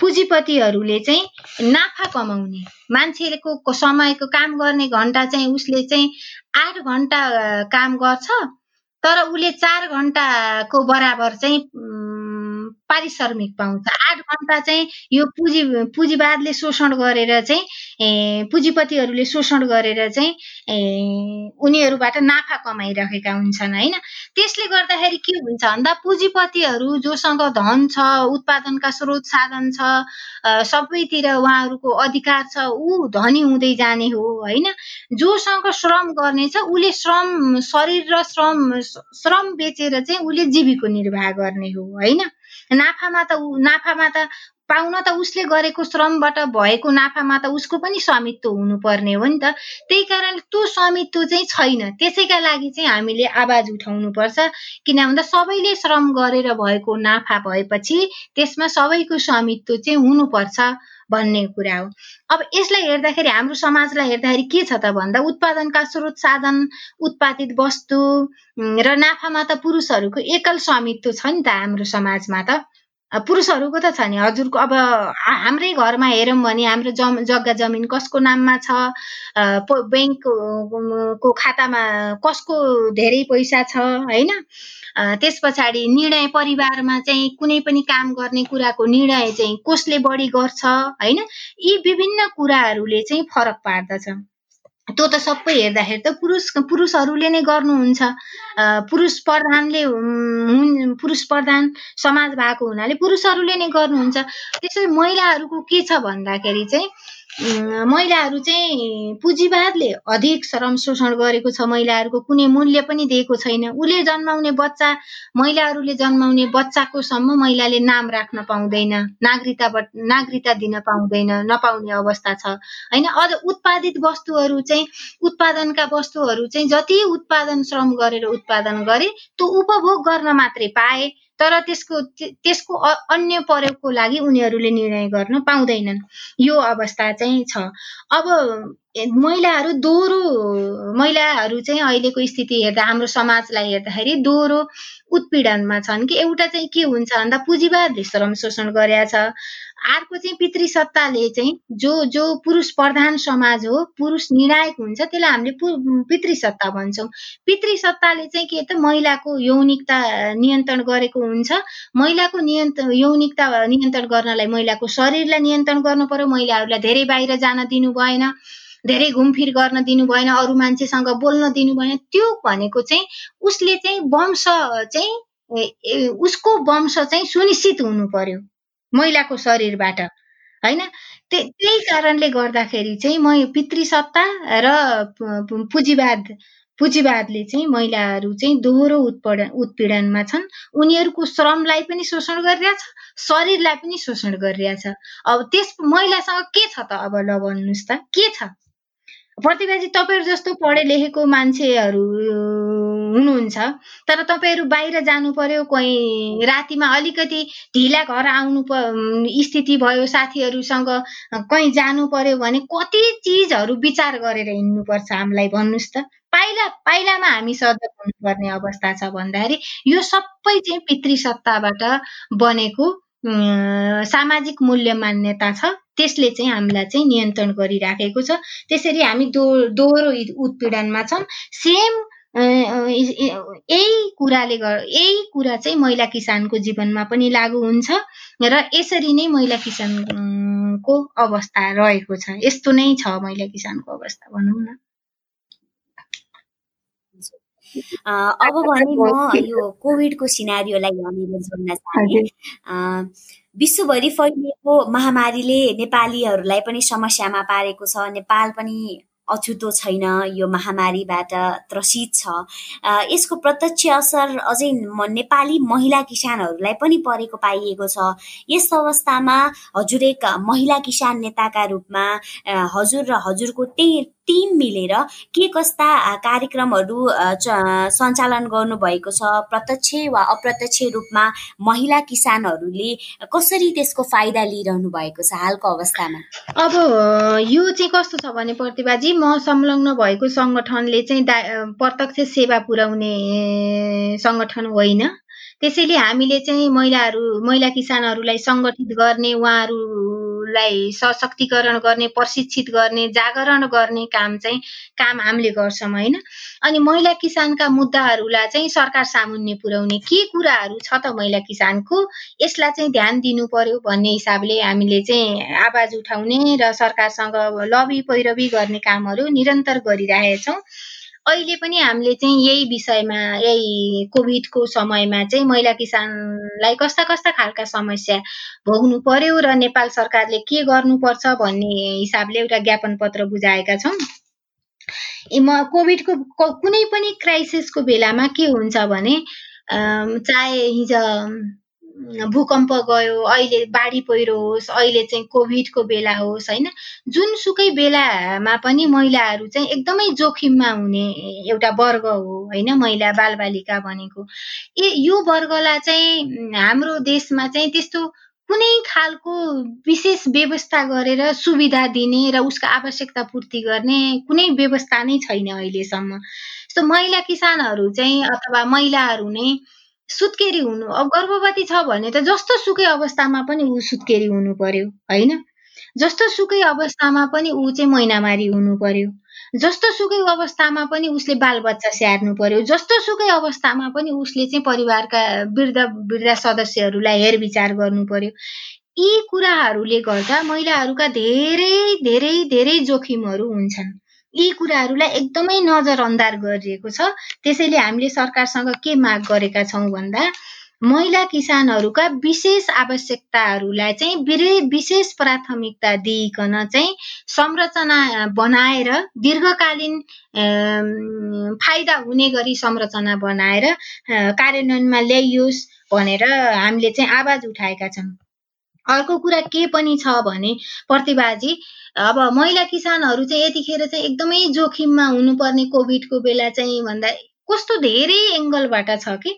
पुँजीपतिहरूले चाहिँ नाफा कमाउने मान्छेको समयको काम गर्ने घन्टा चाहिँ उसले चाहिँ आठ घन्टा काम गर्छ तर उसले चार घन्टाको बराबर चाहिँ पारिश्रमिक पाउँछ। आठ घन्टा चाहिँ यो पुँजी पुँजीवादले शोषण गरेर चाहिँ पुँजीपतिहरूले शोषण गरेर चाहिँ उनीहरूबाट नाफा कमाइरहेका हुन्छन् होइन? त्यसले गर्दाखेरि के हुन्छ भन्दा पुँजीपतिहरू जोसँग धन छ उत्पादनका स्रोत साधन छ सबैतिर उहाँहरूको अधिकार छ ऊ धनी हुँदै जाने हो होइन? जोसँग श्रम गर्ने छ उसले श्रम शरीर र श्रम श्रम बेचेर चाहिँ उसले जीविको निर्वाह गर्ने हो होइन? नाफामा त नाफामा त पाउन त उसले गरेको श्रमबाट भएको नाफामा त उसको पनि स्वामित्व हुनुपर्ने हो नि त। त्यही कारण त्यो स्वामित्व चाहिँ छैन। त्यसैका लागि चाहिँ हामीले आवाज उठाउनुपर्छ। किन भन्दा सबैले श्रम गरेर भएको नाफा भएपछि त्यसमा सबैको स्वामित्व चाहिँ हुनुपर्छ। भन्ने कुरा हो। अब यसलाई हेर्दाखेरि हाम्रो समाजलाई हेर्दाखेरि के छ त भन्दा उत्पादनका स्रोत साधन उत्पादित वस्तु र नाफामा त पुरुषहरूको एकल स्वामित्व छ नि त हाम्रो समाजमा त। पुरुषहरूको त छ नि हजुरको अब हाम्रै घरमा हेरौँ भने हाम्रो जम जग्गा जमिन कसको नाममा छ ब्याङ्कको खातामा कसको धेरै पैसा छ होइन? त्यस पछाडि निर्णय परिवारमा चाहिँ कुनै पनि काम गर्ने कुराको निर्णय चाहिँ कसले बढी गर्छ होइन? यी विभिन्न कुराहरूले चाहिँ फरक पार्दछ। त्यो त सबै हेर्दाखेरि त पुरुष पुरुषहरूले नै गर्नुहुन्छ। पुरुष प्रधानले पुरुष प्रधान समाज भएको हुनाले पुरुषहरूले नै गर्नुहुन्छ। त्यसै महिलाहरूको के छ भन्दाखेरि चाहिँ महिलाहरू चाहिँ पुँजीवादले अधिक श्रम शोषण गरेको छ। महिलाहरूको कुनै मूल्य पनि दिएको छैन। उसले जन्माउने बच्चा महिलाहरूले जन्माउने बच्चाको सम्म महिलाले नाम राख्न पाउँदैन नागरिकताबाट नागरिकता दिन पाउँदैन नपाउने अवस्था छ। होइन अझ उत्पादित वस्तुहरू चाहिँ उत्पादनका वस्तुहरू चाहिँ जति उत्पादन श्रम गरेर उत्पादन गरे त्यो उपभोग गर्न मात्रै पाए। तर त्यसको त्यसको अन्य प्रयोगको लागि उनीहरूले निर्णय गर्न पाउँदैनन्। यो अवस्था चाहिँ छ। अब महिलाहरू दोहोरो महिलाहरू चाहिँ अहिलेको स्थिति हेर्दा हाम्रो समाजलाई हेर्दाखेरि दोहोरो उत्पीडनमा छन् कि एउटा चाहिँ के हुन्छ भन्दा पुँजीवादले श्रम शोषण गरेका छ। अर्को चाहिँ पितृ सत्ताले चाहिँ जो जो पुरुष प्रधान समाज हो पुरुष निर्णायक हुन्छ त्यसलाई हामीले पितृ सत्ता भन्छौँ। पितृ सत्ताले चाहिँ के त महिलाको यौनिकता नियन्त्रण गरेको हुन्छ। महिलाको नियन्त्रण यौनिकता नियन्त्रण गर्नलाई महिलाको शरीरलाई नियन्त्रण गर्नु पर्यो। महिलाहरूलाई धेरै बाहिर जान दिनु भएन धेरै घुमफिर गर्न दिनु भएन अरू मान्छेसँग बोल्न दिनु भएन। त्यो भनेको चाहिँ उसले चाहिँ वंश चाहिँ उसको वंश चाहिँ सुनिश्चित हुनु पर्यो। महिलाको शरीरबाट। होइन? त्यही कारणले गर्दाखेरि चाहिँ म पितृसत्ता र पुँजीवाद पुँजीवादले चाहिँ महिलाहरू चाहिँ दोहोरो उत्पीडन उत्पीडनमा छन्। उनीहरूको श्रमलाई पनि शोषण गरिरहेछ शरीरलाई पनि शोषण गरिरहेछ। अब त्यस महिलासँग के छ त अब ल भन्नुहोस् त। के छ? प्रतिभाजी तपाईँहरू जस्तो पढे लेखेको मान्छेहरू हुनुहुन्छ। तर तपाईँहरू बाहिर जानु पर्यो कोही रातिमा अलिकति ढिला घर आउनु स्थिति भयो साथीहरूसँग कहीँ जानु पर्यो भने कति चिजहरू विचार गरेर हिँड्नुपर्छ हामीलाई भन्नुहोस् त। पाइला पाइलामा हामी सजग हुनुपर्ने अवस्था छ भन्दाखेरि यो सबै चाहिँ पितृसत्ताबाट बनेको सामाजिक मूल्य मान्यता छ। त्यसले चाहिँ हामीलाई चाहिँ नियन्त्रण गरिराखेको छ। त्यसरी हामी दो दोहोरो उत्पीडनमा छौँ सेम यही कुराले यही कुरा चाहिँ महिला किसानको जीवनमा पनि लागु हुन्छ र यसरी नै महिला किसानको अवस्था रहेको छ। यस्तो नै छ महिला किसानको अवस्था भनौँ न। अब भने म यो कोभिडको सिनारीलाई यहाँनिर जोड्न चाहे। विश्वभरि फैलिएको महामारीले नेपालीहरूलाई पनि समस्यामा पारेको छ। नेपाल पनि अछुतो छैन यो महामारीबाट त्रसित छ। यसको प्रत्यक्ष असर अझै नेपाली महिला किसानहरूलाई पनि परेको पाइएको छ। यस अवस्थामा हजुर एक महिला किसान नेताका रूपमा हजुर र हजुरको टे टिम मिलेर के कस्ता कार्यक्रमहरू सञ्चालन गर्नुभएको छ प्रत्यक्ष वा अप्रत्यक्ष रूपमा महिला किसानहरूले कसरी त्यसको फाइदा लिइरहनु भएको छ हालको अवस्थामा? अब यो चाहिँ कस्तो छ भने प्रतिभाजी म संलग्न भएको सङ्गठनले चाहिँ प्रत्यक्ष सेवा पुर्याउने सङ्गठन होइन। त्यसैले हामीले चाहिँ महिलाहरू महिला किसानहरूलाई सङ्गठित गर्ने उहाँहरूलाई सशक्तिकरण गर्ने प्रशिक्षित गर्ने जागरण गर्ने काम चाहिँ काम हामीले गर्छौँ होइन? अनि महिला किसानका मुद्दाहरूलाई चाहिँ सरकार सामुन्ने पुर्याउने के कुराहरू छ त महिला किसानको? यसलाई चाहिँ ध्यान दिनु पर्यो भन्ने हिसाबले हामीले चाहिँ आवाज उठाउने र सरकारसँग लबी पैरवी गर्ने कामहरू निरन्तर गरिरहेछौँ। अहिले पनि हामीले चाहिँ यही विषयमा यही कोभिडको समयमा चाहिँ महिला किसानलाई कस्ता कस्ता खालका समस्या भोग्नु पर्यो र नेपाल सरकारले के गर्नुपर्छ भन्ने हिसाबले एउटा ज्ञापन पत्र बुझाएका छौँ। म कोभिडको कुनै पनि क्राइसिसको बेलामा के हुन्छ भने चाहे हिजो भूकम्प गयो अहिले बाढी पहिरो होस् अहिले चाहिँ कोभिडको बेला होस् होइन? जुनसुकै बेलामा पनि महिलाहरू चाहिँ एकदमै जोखिममा हुने एउटा वर्ग हो होइन? महिला बालबालिका भनेको। ए यो वर्गलाई चाहिँ हाम्रो देशमा चाहिँ त्यस्तो कुनै खालको विशेष व्यवस्था गरेर सुविधा दिने र उसको आवश्यकता पूर्ति गर्ने कुनै व्यवस्था नै छैन अहिलेसम्म। जस्तो महिला किसानहरू चाहिँ अथवा महिलाहरू नै सुत्केरी हुनु। अब गर्भवती छ भने त जस्तो सुकै अवस्थामा पनि ऊ सुत्केरी हुनु पर्यो होइन? जस्तो सुकै अवस्थामा पनि ऊ चाहिँ महिनामारी हुनु पर्यो। जस्तो सुकै अवस्थामा पनि उसले बालबच्चा स्याहार्नु पर्यो। जस्तो सुकै अवस्थामा पनि उसले चाहिँ परिवारका वृद्ध वृद्ध सदस्यहरूलाई हेरविचार गर्नु पर्यो। यी कुराहरूले गर्दा महिलाहरूका धेरै धेरै धेरै जोखिमहरू हुन्छन्। यी कुराहरूलाई एकदमै नजरअन्दाज गरिएको छ। त्यसैले हामीले सरकारसँग के माग गरेका छौँ भन्दा महिला किसानहरूका विशेष आवश्यकताहरूलाई चाहिँ विशेष प्राथमिकता दिइकन चाहिँ संरचना बनाएर दीर्घकालीन फाइदा हुने गरी संरचना बनाएर कार्यान्वयनमा ल्याइयोस् भनेर हामीले चाहिँ आवाज उठाएका छौँ। अर्को कुरा के पनि छ भने प्रतिभाजी अब महिला किसानहरू चाहिँ यतिखेर चाहिँ एकदमै जोखिममा हुनुपर्ने कोभिडको बेला चाहिँ भन्दा कस्तो धेरै एङ्गलबाट छ कि?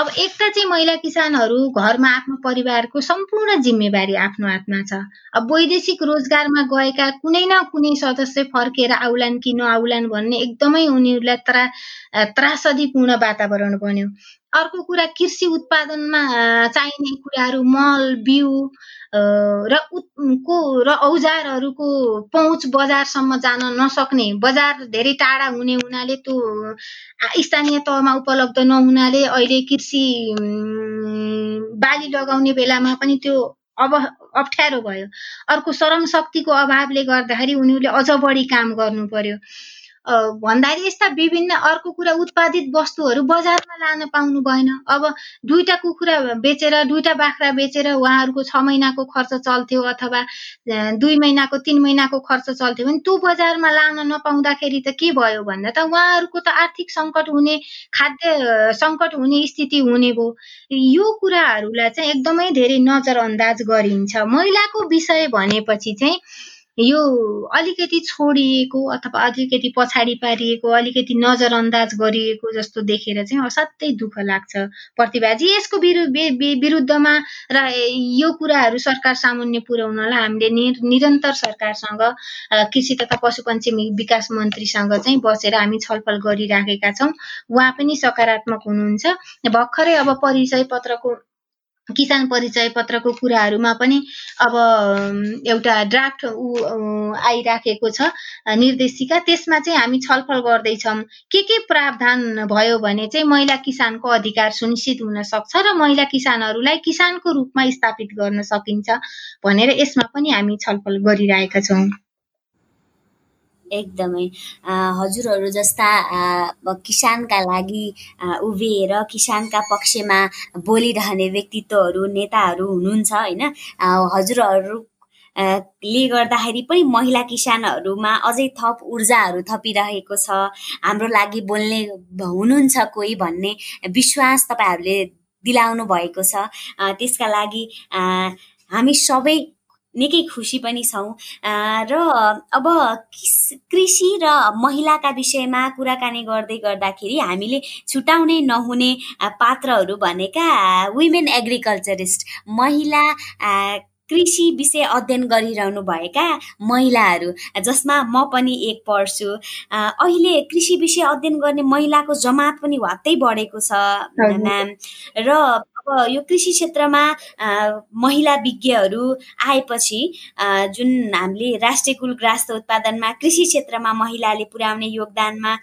अब एक त चाहिँ महिला किसानहरू घरमा आफ्नो परिवारको सम्पूर्ण जिम्मेवारी आफ्नो हातमा छ। अब वैदेशिक रोजगारमा गएका कुनै न कुनै सदस्य फर्केर आउलान् कि नआउलान् भन्ने एकदमै उनीहरूलाई त्रा त्रासदीपूर्ण वातावरण बन्यो। अर्को कुरा कृषि उत्पादनमा चाहिने कुराहरू मल बिउ र को र औजारहरूको पहुँच बजारसम्म जान नसक्ने बजार धेरै टाढा हुने हुनाले त्यो स्थानीय तहमा उपलब्ध नहुनाले अहिले कृषि बाली लगाउने बेलामा पनि त्यो अब अप्ठ्यारो भयो। अर्को श्रम शक्तिको अभावले गर्दाखेरि उनीहरूले अझ बढी काम गर्नु पर्यो। भन्दाखेरि यस्ता विभिन्न अर्को कुरा उत्पादित वस्तुहरू बजारमा लान पाउनु भएन। अब दुईवटा कुखुरा बेचेर दुईवटा बाख्रा बेचेर उहाँहरूको छ महिनाको खर्च चल्थ्यो अथवा दुई महिनाको तिन महिनाको खर्च चल्थ्यो भने त्यो बजारमा लान नपाउँदाखेरि त के भयो भन्दा त उहाँहरूको त आर्थिक सङ्कट हुने खाद्य सङ्कट हुने स्थिति हुने भयो। यो कुराहरूलाई चाहिँ एकदमै धेरै नजरअन्दाज गरिन्छ। महिलाको विषय भनेपछि चाहिँ यो अलिकति छोडिएको अथवा अलिकति पछाडि पारिएको अलिकति नजरअन्दाज गरिएको जस्तो देखेर चाहिँ असाध्यै दुःख लाग्छ। प्रतिभाजी यसको विरुद्धमा र यो कुराहरू सरकार सामुन्य पुर्याउनलाई हामीले निरन्तर सरकारसँग कृषि तथा पशुपन्छी विकास मन्त्रीसँग चाहिँ बसेर हामी छलफल गरिराखेका छौँ। उहाँ पनि सकारात्मक हुनुहुन्छ। भर्खरै अब परिचय पत्रको किसान परिचय पत्रको कुराहरूमा पनि अब एउटा ड्राफ्ट ऊ आइराखेको छ निर्देशिका। त्यसमा चाहिँ हामी छलफल गर्दैछौँ। के के प्रावधान भयो भने चाहिँ महिला किसानको अधिकार सुनिश्चित हुन सक्छ र महिला किसानहरूलाई किसानको रूपमा स्थापित गर्न सकिन्छ भनेर यसमा पनि हामी छलफल गरिरहेका छौँ। एकदमै हजुरहरू जस्ता किसानका लागि उभिएर किसानका पक्षमा बोलिरहने व्यक्तित्वहरू नेताहरू हुनुहुन्छ होइन? हजुरहरू ले गर्दाखेरि पनि महिला किसानहरूमा अझै थप ऊर्जाहरू थपिरहेको छ। हाम्रो लागि बोल्ने हुनुहुन्छ कोही भन्ने विश्वास तपाईँहरूले दिलाउनु भएको छ त्यसका लागि हामी सबै निकै खुसी पनि छौँ। र अब कृषि र महिलाका विषयमा कुराकानी गर्दै गर्दाखेरि हामीले छुटाउनै नहुने पात्रहरू भनेका वुमेन एग्रिकल्चरिस्ट महिला कृषि विषय अध्ययन गरिरहनु भएका महिलाहरू जसमा म पनि एक पढ्छु अहिले कृषि विषय अध्ययन गर्ने महिलाको जमात पनि वात्तै बढेको छ म्याम। र अब यो कृषि क्षेत्रमा महिला विज्ञहरू आएपछि जुन हामीले राष्ट्रिय कुल ग्रास्त उत्पादनमा कृषि क्षेत्रमा महिलाले पुर्याउने योगदानमा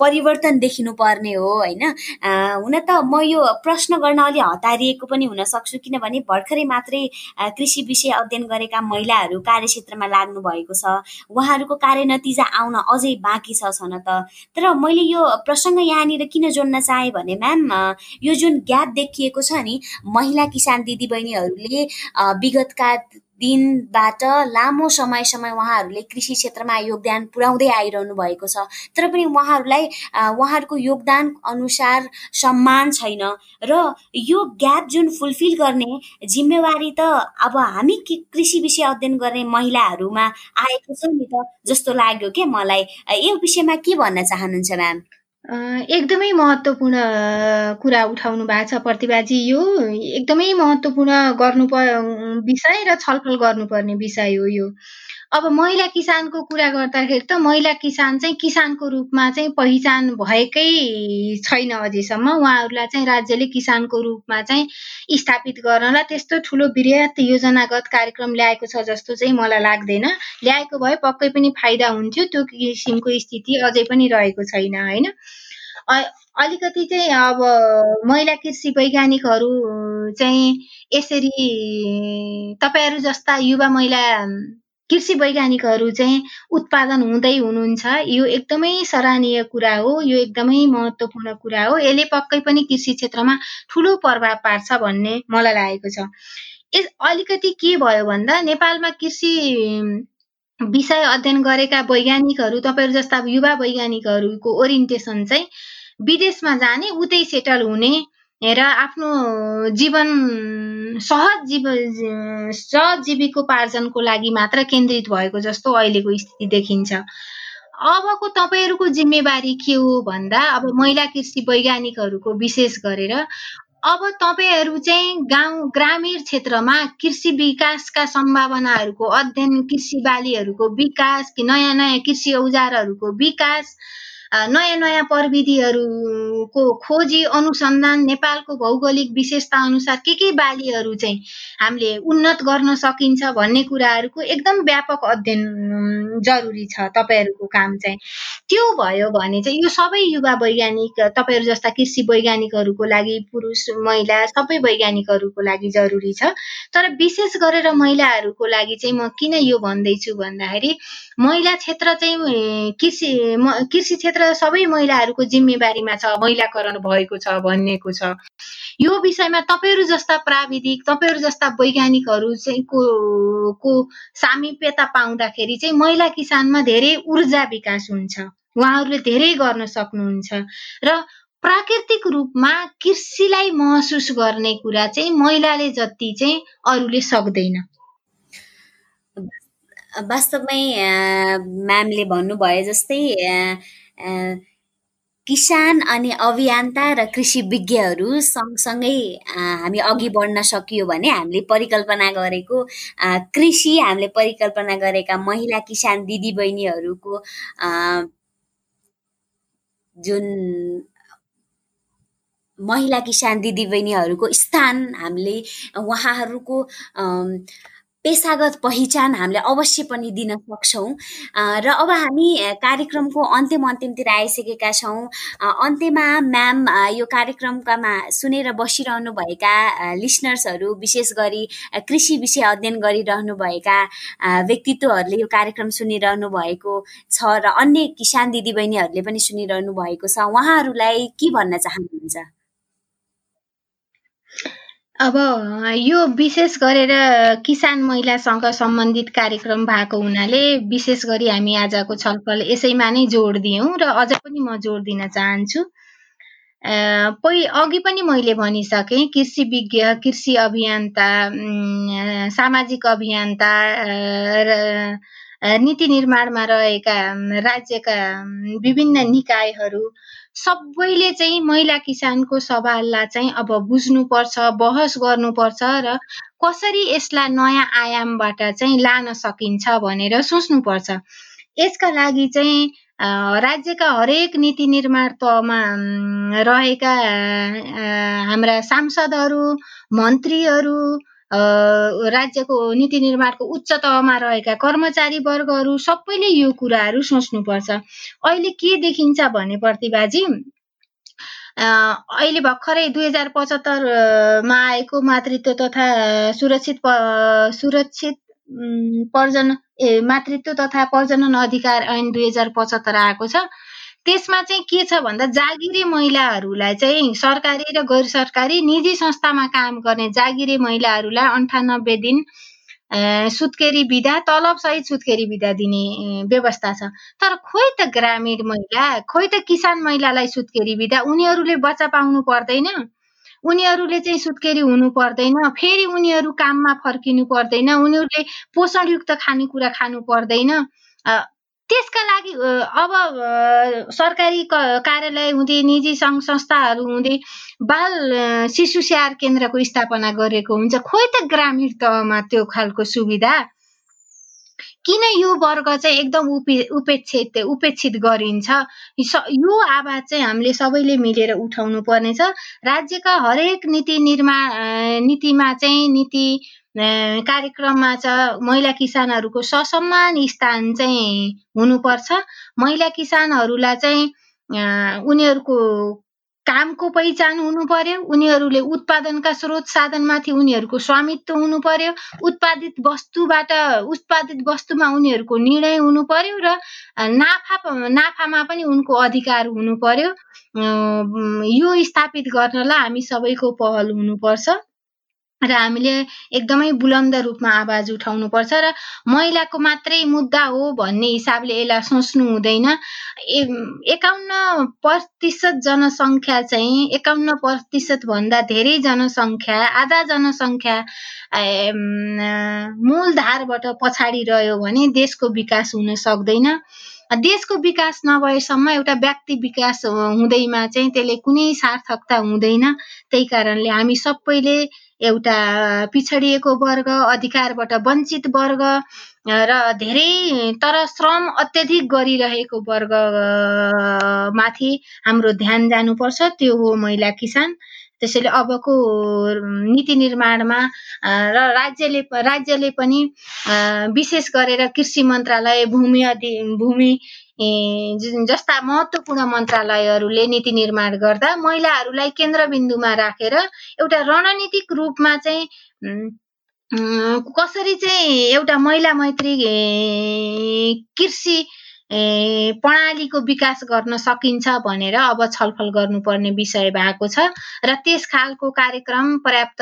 परिवर्तन देखिनु पर्ने हो होइन? हुन त म यो प्रश्न गर्न अलि हतारिएको पनि हुन सक्छु किनभने भर्खरै मात्रै कृषि विषय अध्ययन गरेका महिलाहरू कार्यक्षेत्रमा लाग्नु भएको छ। उहाँहरूको कार्यनतिजा आउन अझै बाँकी छ छन त। तर मैले यो प्रसङ्ग यहाँनिर किन जोड्न चाहेँ भने म्याम यो जुन ग्याप देखिएको छ नि महिला किसान दिदीबहिनीहरूले विगतका दिनबाट लामो समयसम्म उहाँहरूले कृषि क्षेत्रमा योगदान पुर्याउँदै आइरहनु भएको छ। तर पनि उहाँहरूलाई उहाँहरूको योगदान अनुसार सम्मान छैन। र यो ग्याप जुन फुलफिल गर्ने जिम्मेवारी त अब हामी कृषि विषय अध्ययन गर्ने महिलाहरूमा आएको छ नि त जस्तो लाग्यो क्या मलाई। यो विषयमा के भन्न चाहनुहुन्छ म्याम? एकदमै महत्त्वपूर्ण कुरा उठाउनु भएको छ प्रतिभाजी यो। एकदमै महत्त्वपूर्ण गर्नु विषय र छलफल गर्नुपर्ने विषय हो यो। अब महिला किसानको कुरा गर्दाखेरि त महिला किसान चाहिँ किसानको रूपमा चाहिँ पहिचान भएकै छैन अझैसम्म। उहाँहरूलाई चाहिँ राज्यले किसानको रूपमा चाहिँ स्थापित गर्नलाई त्यस्तो ठुलो वृहत योजनागत कार्यक्रम ल्याएको छ जस्तो चाहिँ मलाई लाग्दैन। ल्याएको भए पक्कै पनि फाइदा हुन्थ्यो त्यो किसिमको स्थिति अझै पनि रहेको छैन होइन? अलिकति चाहिँ अब महिला कृषि वैज्ञानिकहरू चाहिँ यसरी तपाईँहरू जस्ता युवा महिला कृषि वैज्ञानिकहरू चाहिँ उत्पादन हुँदै हुनुहुन्छ। यो एकदमै सराहनीय कुरा हो यो एकदमै महत्त्वपूर्ण कुरा हो। यसले पक्कै पनि कृषि क्षेत्रमा ठुलो प्रभाव पार्छ भन्ने मलाई लागेको छ। यस अलिकति के भयो भन्दा नेपालमा कृषि विषय अध्ययन गरेका वैज्ञानिकहरू तपाईँहरू जस्ता युवा वैज्ञानिकहरूको ओरिएन्टेसन चाहिँ विदेशमा जाने उतै सेटल हुने र आफ्नो जीवन सहज जीव सहज जीविकोपार्जनको लागि मात्र केन्द्रित भएको जस्तो अहिलेको स्थिति देखिन्छ। अबको तपाईँहरूको जिम्मेवारी के हो भन्दा अब महिला कृषि वैज्ञानिकहरूको विशेष गरेर अब तपाईँहरू चाहिँ गाउँ ग्रामीण क्षेत्रमा कृषि विकासका सम्भावनाहरूको अध्ययन कृषि बालीहरूको विकास नयाँ नयाँ कृषि औजारहरूको विकास नयाँ नयाँ प्रविधिहरूको खोजी अनुसन्धान नेपालको भौगोलिक विशेषता अनुसार के के बालीहरू चाहिँ हामीले उन्नत गर्न सकिन्छ भन्ने कुराहरूको एकदम व्यापक अध्ययन जरुरी छ तपाईँहरूको काम चाहिँ। त्यो भयो भने चाहिँ यो सबै युवा वैज्ञानिक तपाईँहरू जस्ता कृषि वैज्ञानिकहरूको लागि पुरुष महिला सबै वैज्ञानिकहरूको लागि जरुरी छ। तर विशेष गरेर महिलाहरूको लागि चाहिँ म किन यो भन्दैछु भन्दाखेरि महिला क्षेत्र चाहिँ कृषि कृषि क्षेत्र सबै महिलाहरूको जिम्मेवारीमा छ महिलाकरण भएको छ भनिएको छ। यो विषयमा तपाईँहरू जस्ता प्राविधिक तपाईँहरू जस्ता वैज्ञानिकहरू चाहिँ को को सामिप्यता पाउँदाखेरि चाहिँ महिला किसानमा धेरै ऊर्जा विकास हुन्छ। उहाँहरूले धेरै गर्न सक्नुहुन्छ। र प्राकृतिक रूपमा कृषिलाई महसुस गर्ने कुरा चाहिँ महिलाले जति चाहिँ अरूले सक्दैन। वास्तवमै म्यामले भन्नुभयो जस्तै किसान अनि अभियन्ता र कृषि विज्ञहरू सँगसँगै हामी अघि बढ्न सकियो भने हामीले परिकल्पना गरेको कृषि हामीले परिकल्पना गरेका महिला किसान दिदीबहिनीहरूको जुन महिला किसान दिदीबहिनीहरूको स्थान हामीले उहाँहरूको पेसागत पहिचान हामीले अवश्य पनि दिन सक्छौँ। र अब हामी कार्यक्रमको अन्तिम अन्तिमतिर आइसकेका छौँ। अन्त्यमा म्याम यो कार्यक्रमकामा सुनेर बसिरहनुभएका लिसनर्सहरू विशेष गरी कृषि विषय अध्ययन गरिरहनुभएका व्यक्तित्वहरूले यो कार्यक्रम सुनिरहनु भएको छ र अन्य किसान दिदीबहिनीहरूले पनि सुनिरहनु भएको छ। उहाँहरूलाई के भन्न चाहनुहुन्छ? अब यो विशेष गरेर किसान महिलासँग सम्बन्धित कार्यक्रम भएको हुनाले विशेष गरी हामी आजको छलफल यसैमा नै जोड दियौँ र अझ पनि म जोड दिन चाहन्छु। पहि अघि पनि मैले भनिसकेँ कृषि विज्ञ कृषि अभियन्ता सामाजिक अभियन्ता र नीति निर्माणमा रहेका राज्यका विभिन्न निकायहरू सबैले चाहिँ महिला किसानको सवाललाई चाहिँ अब बुझ्नुपर्छ बहस गर्नुपर्छ र कसरी यसलाई नयाँ आयामबाट चाहिँ लान सकिन्छ भनेर सोच्नुपर्छ। यसका लागि चाहिँ राज्यका हरेक नीति निर्माण तहमा रहेका हाम्रा सांसदहरू मन्त्रीहरू राज्यको नीति निर्माणको उच्च तहमा रहेका कर्मचारी वर्गहरू सबैले यो कुराहरू सोच्नुपर्छ। अहिले के देखिन्छ भने प्रतिभाजी अहिले भर्खरै दुई हजार पचहत्तरमा आएको मातृत्व तथा सुरक्षित सुरक्षित पर्जन ए मातृत्व तथा प्रजनन अधिकार ऐन दुई हजार पचहत्तर आएको छ। त्यसमा चाहिँ के छ भन्दा जागिरे महिलाहरूलाई चाहिँ सरकारी र गैर सरकारी निजी संस्थामा काम गर्ने जागिरे महिलाहरूलाई अन्ठानब्बे दिन सुत्केरी विधा तलबसहित सुत्केरी विधा दिने व्यवस्था छ। तर खोइ त ग्रामीण महिला खोइ त किसान महिलालाई सुत्केरी विधा उनीहरूले बच्चा पाउनु पर्दैन। उनीहरूले चाहिँ सुत्केरी हुनु पर्दैन फेरि उनीहरू काममा फर्किनु पर्दैन उनीहरूले पोषणयुक्त खानेकुरा खानु पर्दैन। त्यसका लागि अब सरकारी कार्यालय हुँदै निजी सङ्घ संस्थाहरू हुँदै बाल शिशु स्याहार केन्द्रको स्थापना गरेको हुन्छ। खोइ त ग्रामीण तहमा त्यो खालको सुविधा? किन यो वर्ग चाहिँ एकदम उपे उपेक्षित उपेक्षित गरिन्छ? यो आवाज चाहिँ हामीले सबैले मिलेर उठाउनु पर्नेछ। राज्यका हरेक नीति निर्माण नीतिमा चाहिँ नीति कार्यक्रममा छ महिला किसानहरूको ससम्मान स्थान चाहिँ हुनुपर्छ। महिला किसानहरूलाई चाहिँ उनीहरूको कामको पहिचान हुनु पर्यो उनीहरूले उत्पादनका स्रोत साधनमाथि उनीहरूको स्वामित्व हुनु पर्यो उत्पादित वस्तुबाट उत्पादित वस्तुमा उनीहरूको निर्णय हुनु पर्यो र नाफा नाफामा पनि उनको अधिकार हुनु पर्यो यो स्थापित गर्नलाई हामी सबैको पहल हुनुपर्छ। र हामीले एकदमै बुलन्द रूपमा आवाज उठाउनुपर्छ र महिलाको मात्रै मुद्दा हो भन्ने हिसाबले यसलाई सोच्नु हुँदैन। एकाउन्न प्रतिशत जनसङ्ख्या चाहिँ एकाउन्न प्रतिशत भन्दा धेरै जनसङ्ख्या आधा जनसङ्ख्या मूलधारबाट पछाडि रह्यो भने देशको विकास हुन सक्दैन। देशको विकास नभएसम्म एउटा व्यक्ति विकास हुँदैमा चाहिँ त्यसले कुनै सार्थकता हुँदैन। त्यही कारणले हामी सबैले एउटा पिछडिएको वर्ग अधिकारबाट वञ्चित वर्ग र धेरै तर श्रम अत्यधिक गरिरहेको वर्ग माथि हाम्रो ध्यान जानुपर्छ। त्यो हो महिला किसान। त्यसैले अबको नीति निर्माणमा र राज्यले राज्यले पनि विशेष गरेर कृषि मन्त्रालय भूमि अधि भूमि जस्ता महत्त्वपूर्ण मन्त्रालयहरूले नीति निर्माण गर्दा महिलाहरूलाई केन्द्रबिन्दुमा राखेर एउटा रणनीतिक रूपमा चाहिँ कसरी चाहिँ एउटा महिला मैत्री कृषि प्रणालीको विकास गर्न सकिन्छ भनेर अब छलफल गर्नुपर्ने विषय भएको छ र त्यस खालको कार्यक्रम पर्याप्त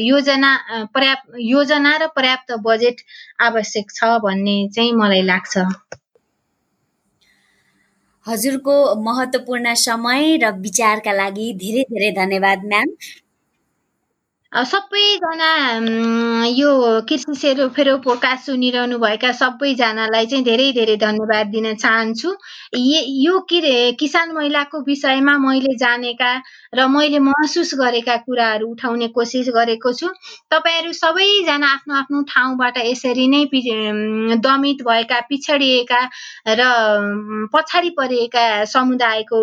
योजना पर्याप्त योजना र पर्याप्त बजेट आवश्यक छ भन्ने चाहिँ मलाई लाग्छ। हजुरको महत्त्वपूर्ण समय र विचारका लागि धेरै धेरै धन्यवाद म्याम। सबैजना यो कृषि सेरो फेरो पोडकास्ट सुनिरहनुभएका सबैजनालाई चाहिँ धेरै धेरै धन्यवाद दिन चाहन्छु। यो किसान महिलाको विषयमा मैले जानेका र मैले महसुस गरेका कुराहरू उठाउने कोसिस गरेको छु। तपाईँहरू सबैजना आफ्नो आफ्नो ठाउँबाट यसरी नै दमित भएका पिछडिएका र पछाडि परिएका समुदायको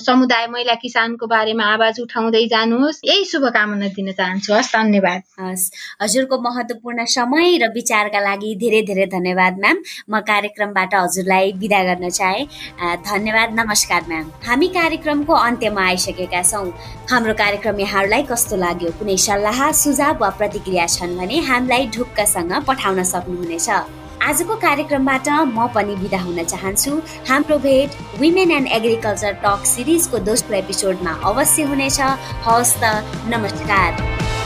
समुदाय महिला किसानको बारेमा आवाज उठाउँदै जानुहोस्। यही शुभकामना दिन चाहन्छु हस् धन्यवाद। हस्। हजुरको महत्त्वपूर्ण समय र विचारका लागि धेरै धेरै धन्यवाद म्याम। म कार्यक्रमबाट हजुरलाई विदा गर्न चाहे। धन्यवाद नमस्कार म्याम। हामी कार्यक्रमको अन्त्यमा आइसकेका छौँ। हाम्रो कार्यक्रम यहाँहरूलाई कस्तो लाग्यो? कुनै सल्लाह सुझाव वा प्रतिक्रिया छन् भने हामीलाई ढुक्कसँग पठाउन सक्नुहुनेछ। आजको कार्यक्रमबाट म पनि विदा हुन चाहन्छु। हाम्रो भेट वुमेन एन्ड एग्रिकल्चर टक सिरिजको दोस्रो एपिसोडमा अवश्य हुनेछ। हवस् त नमस्कार।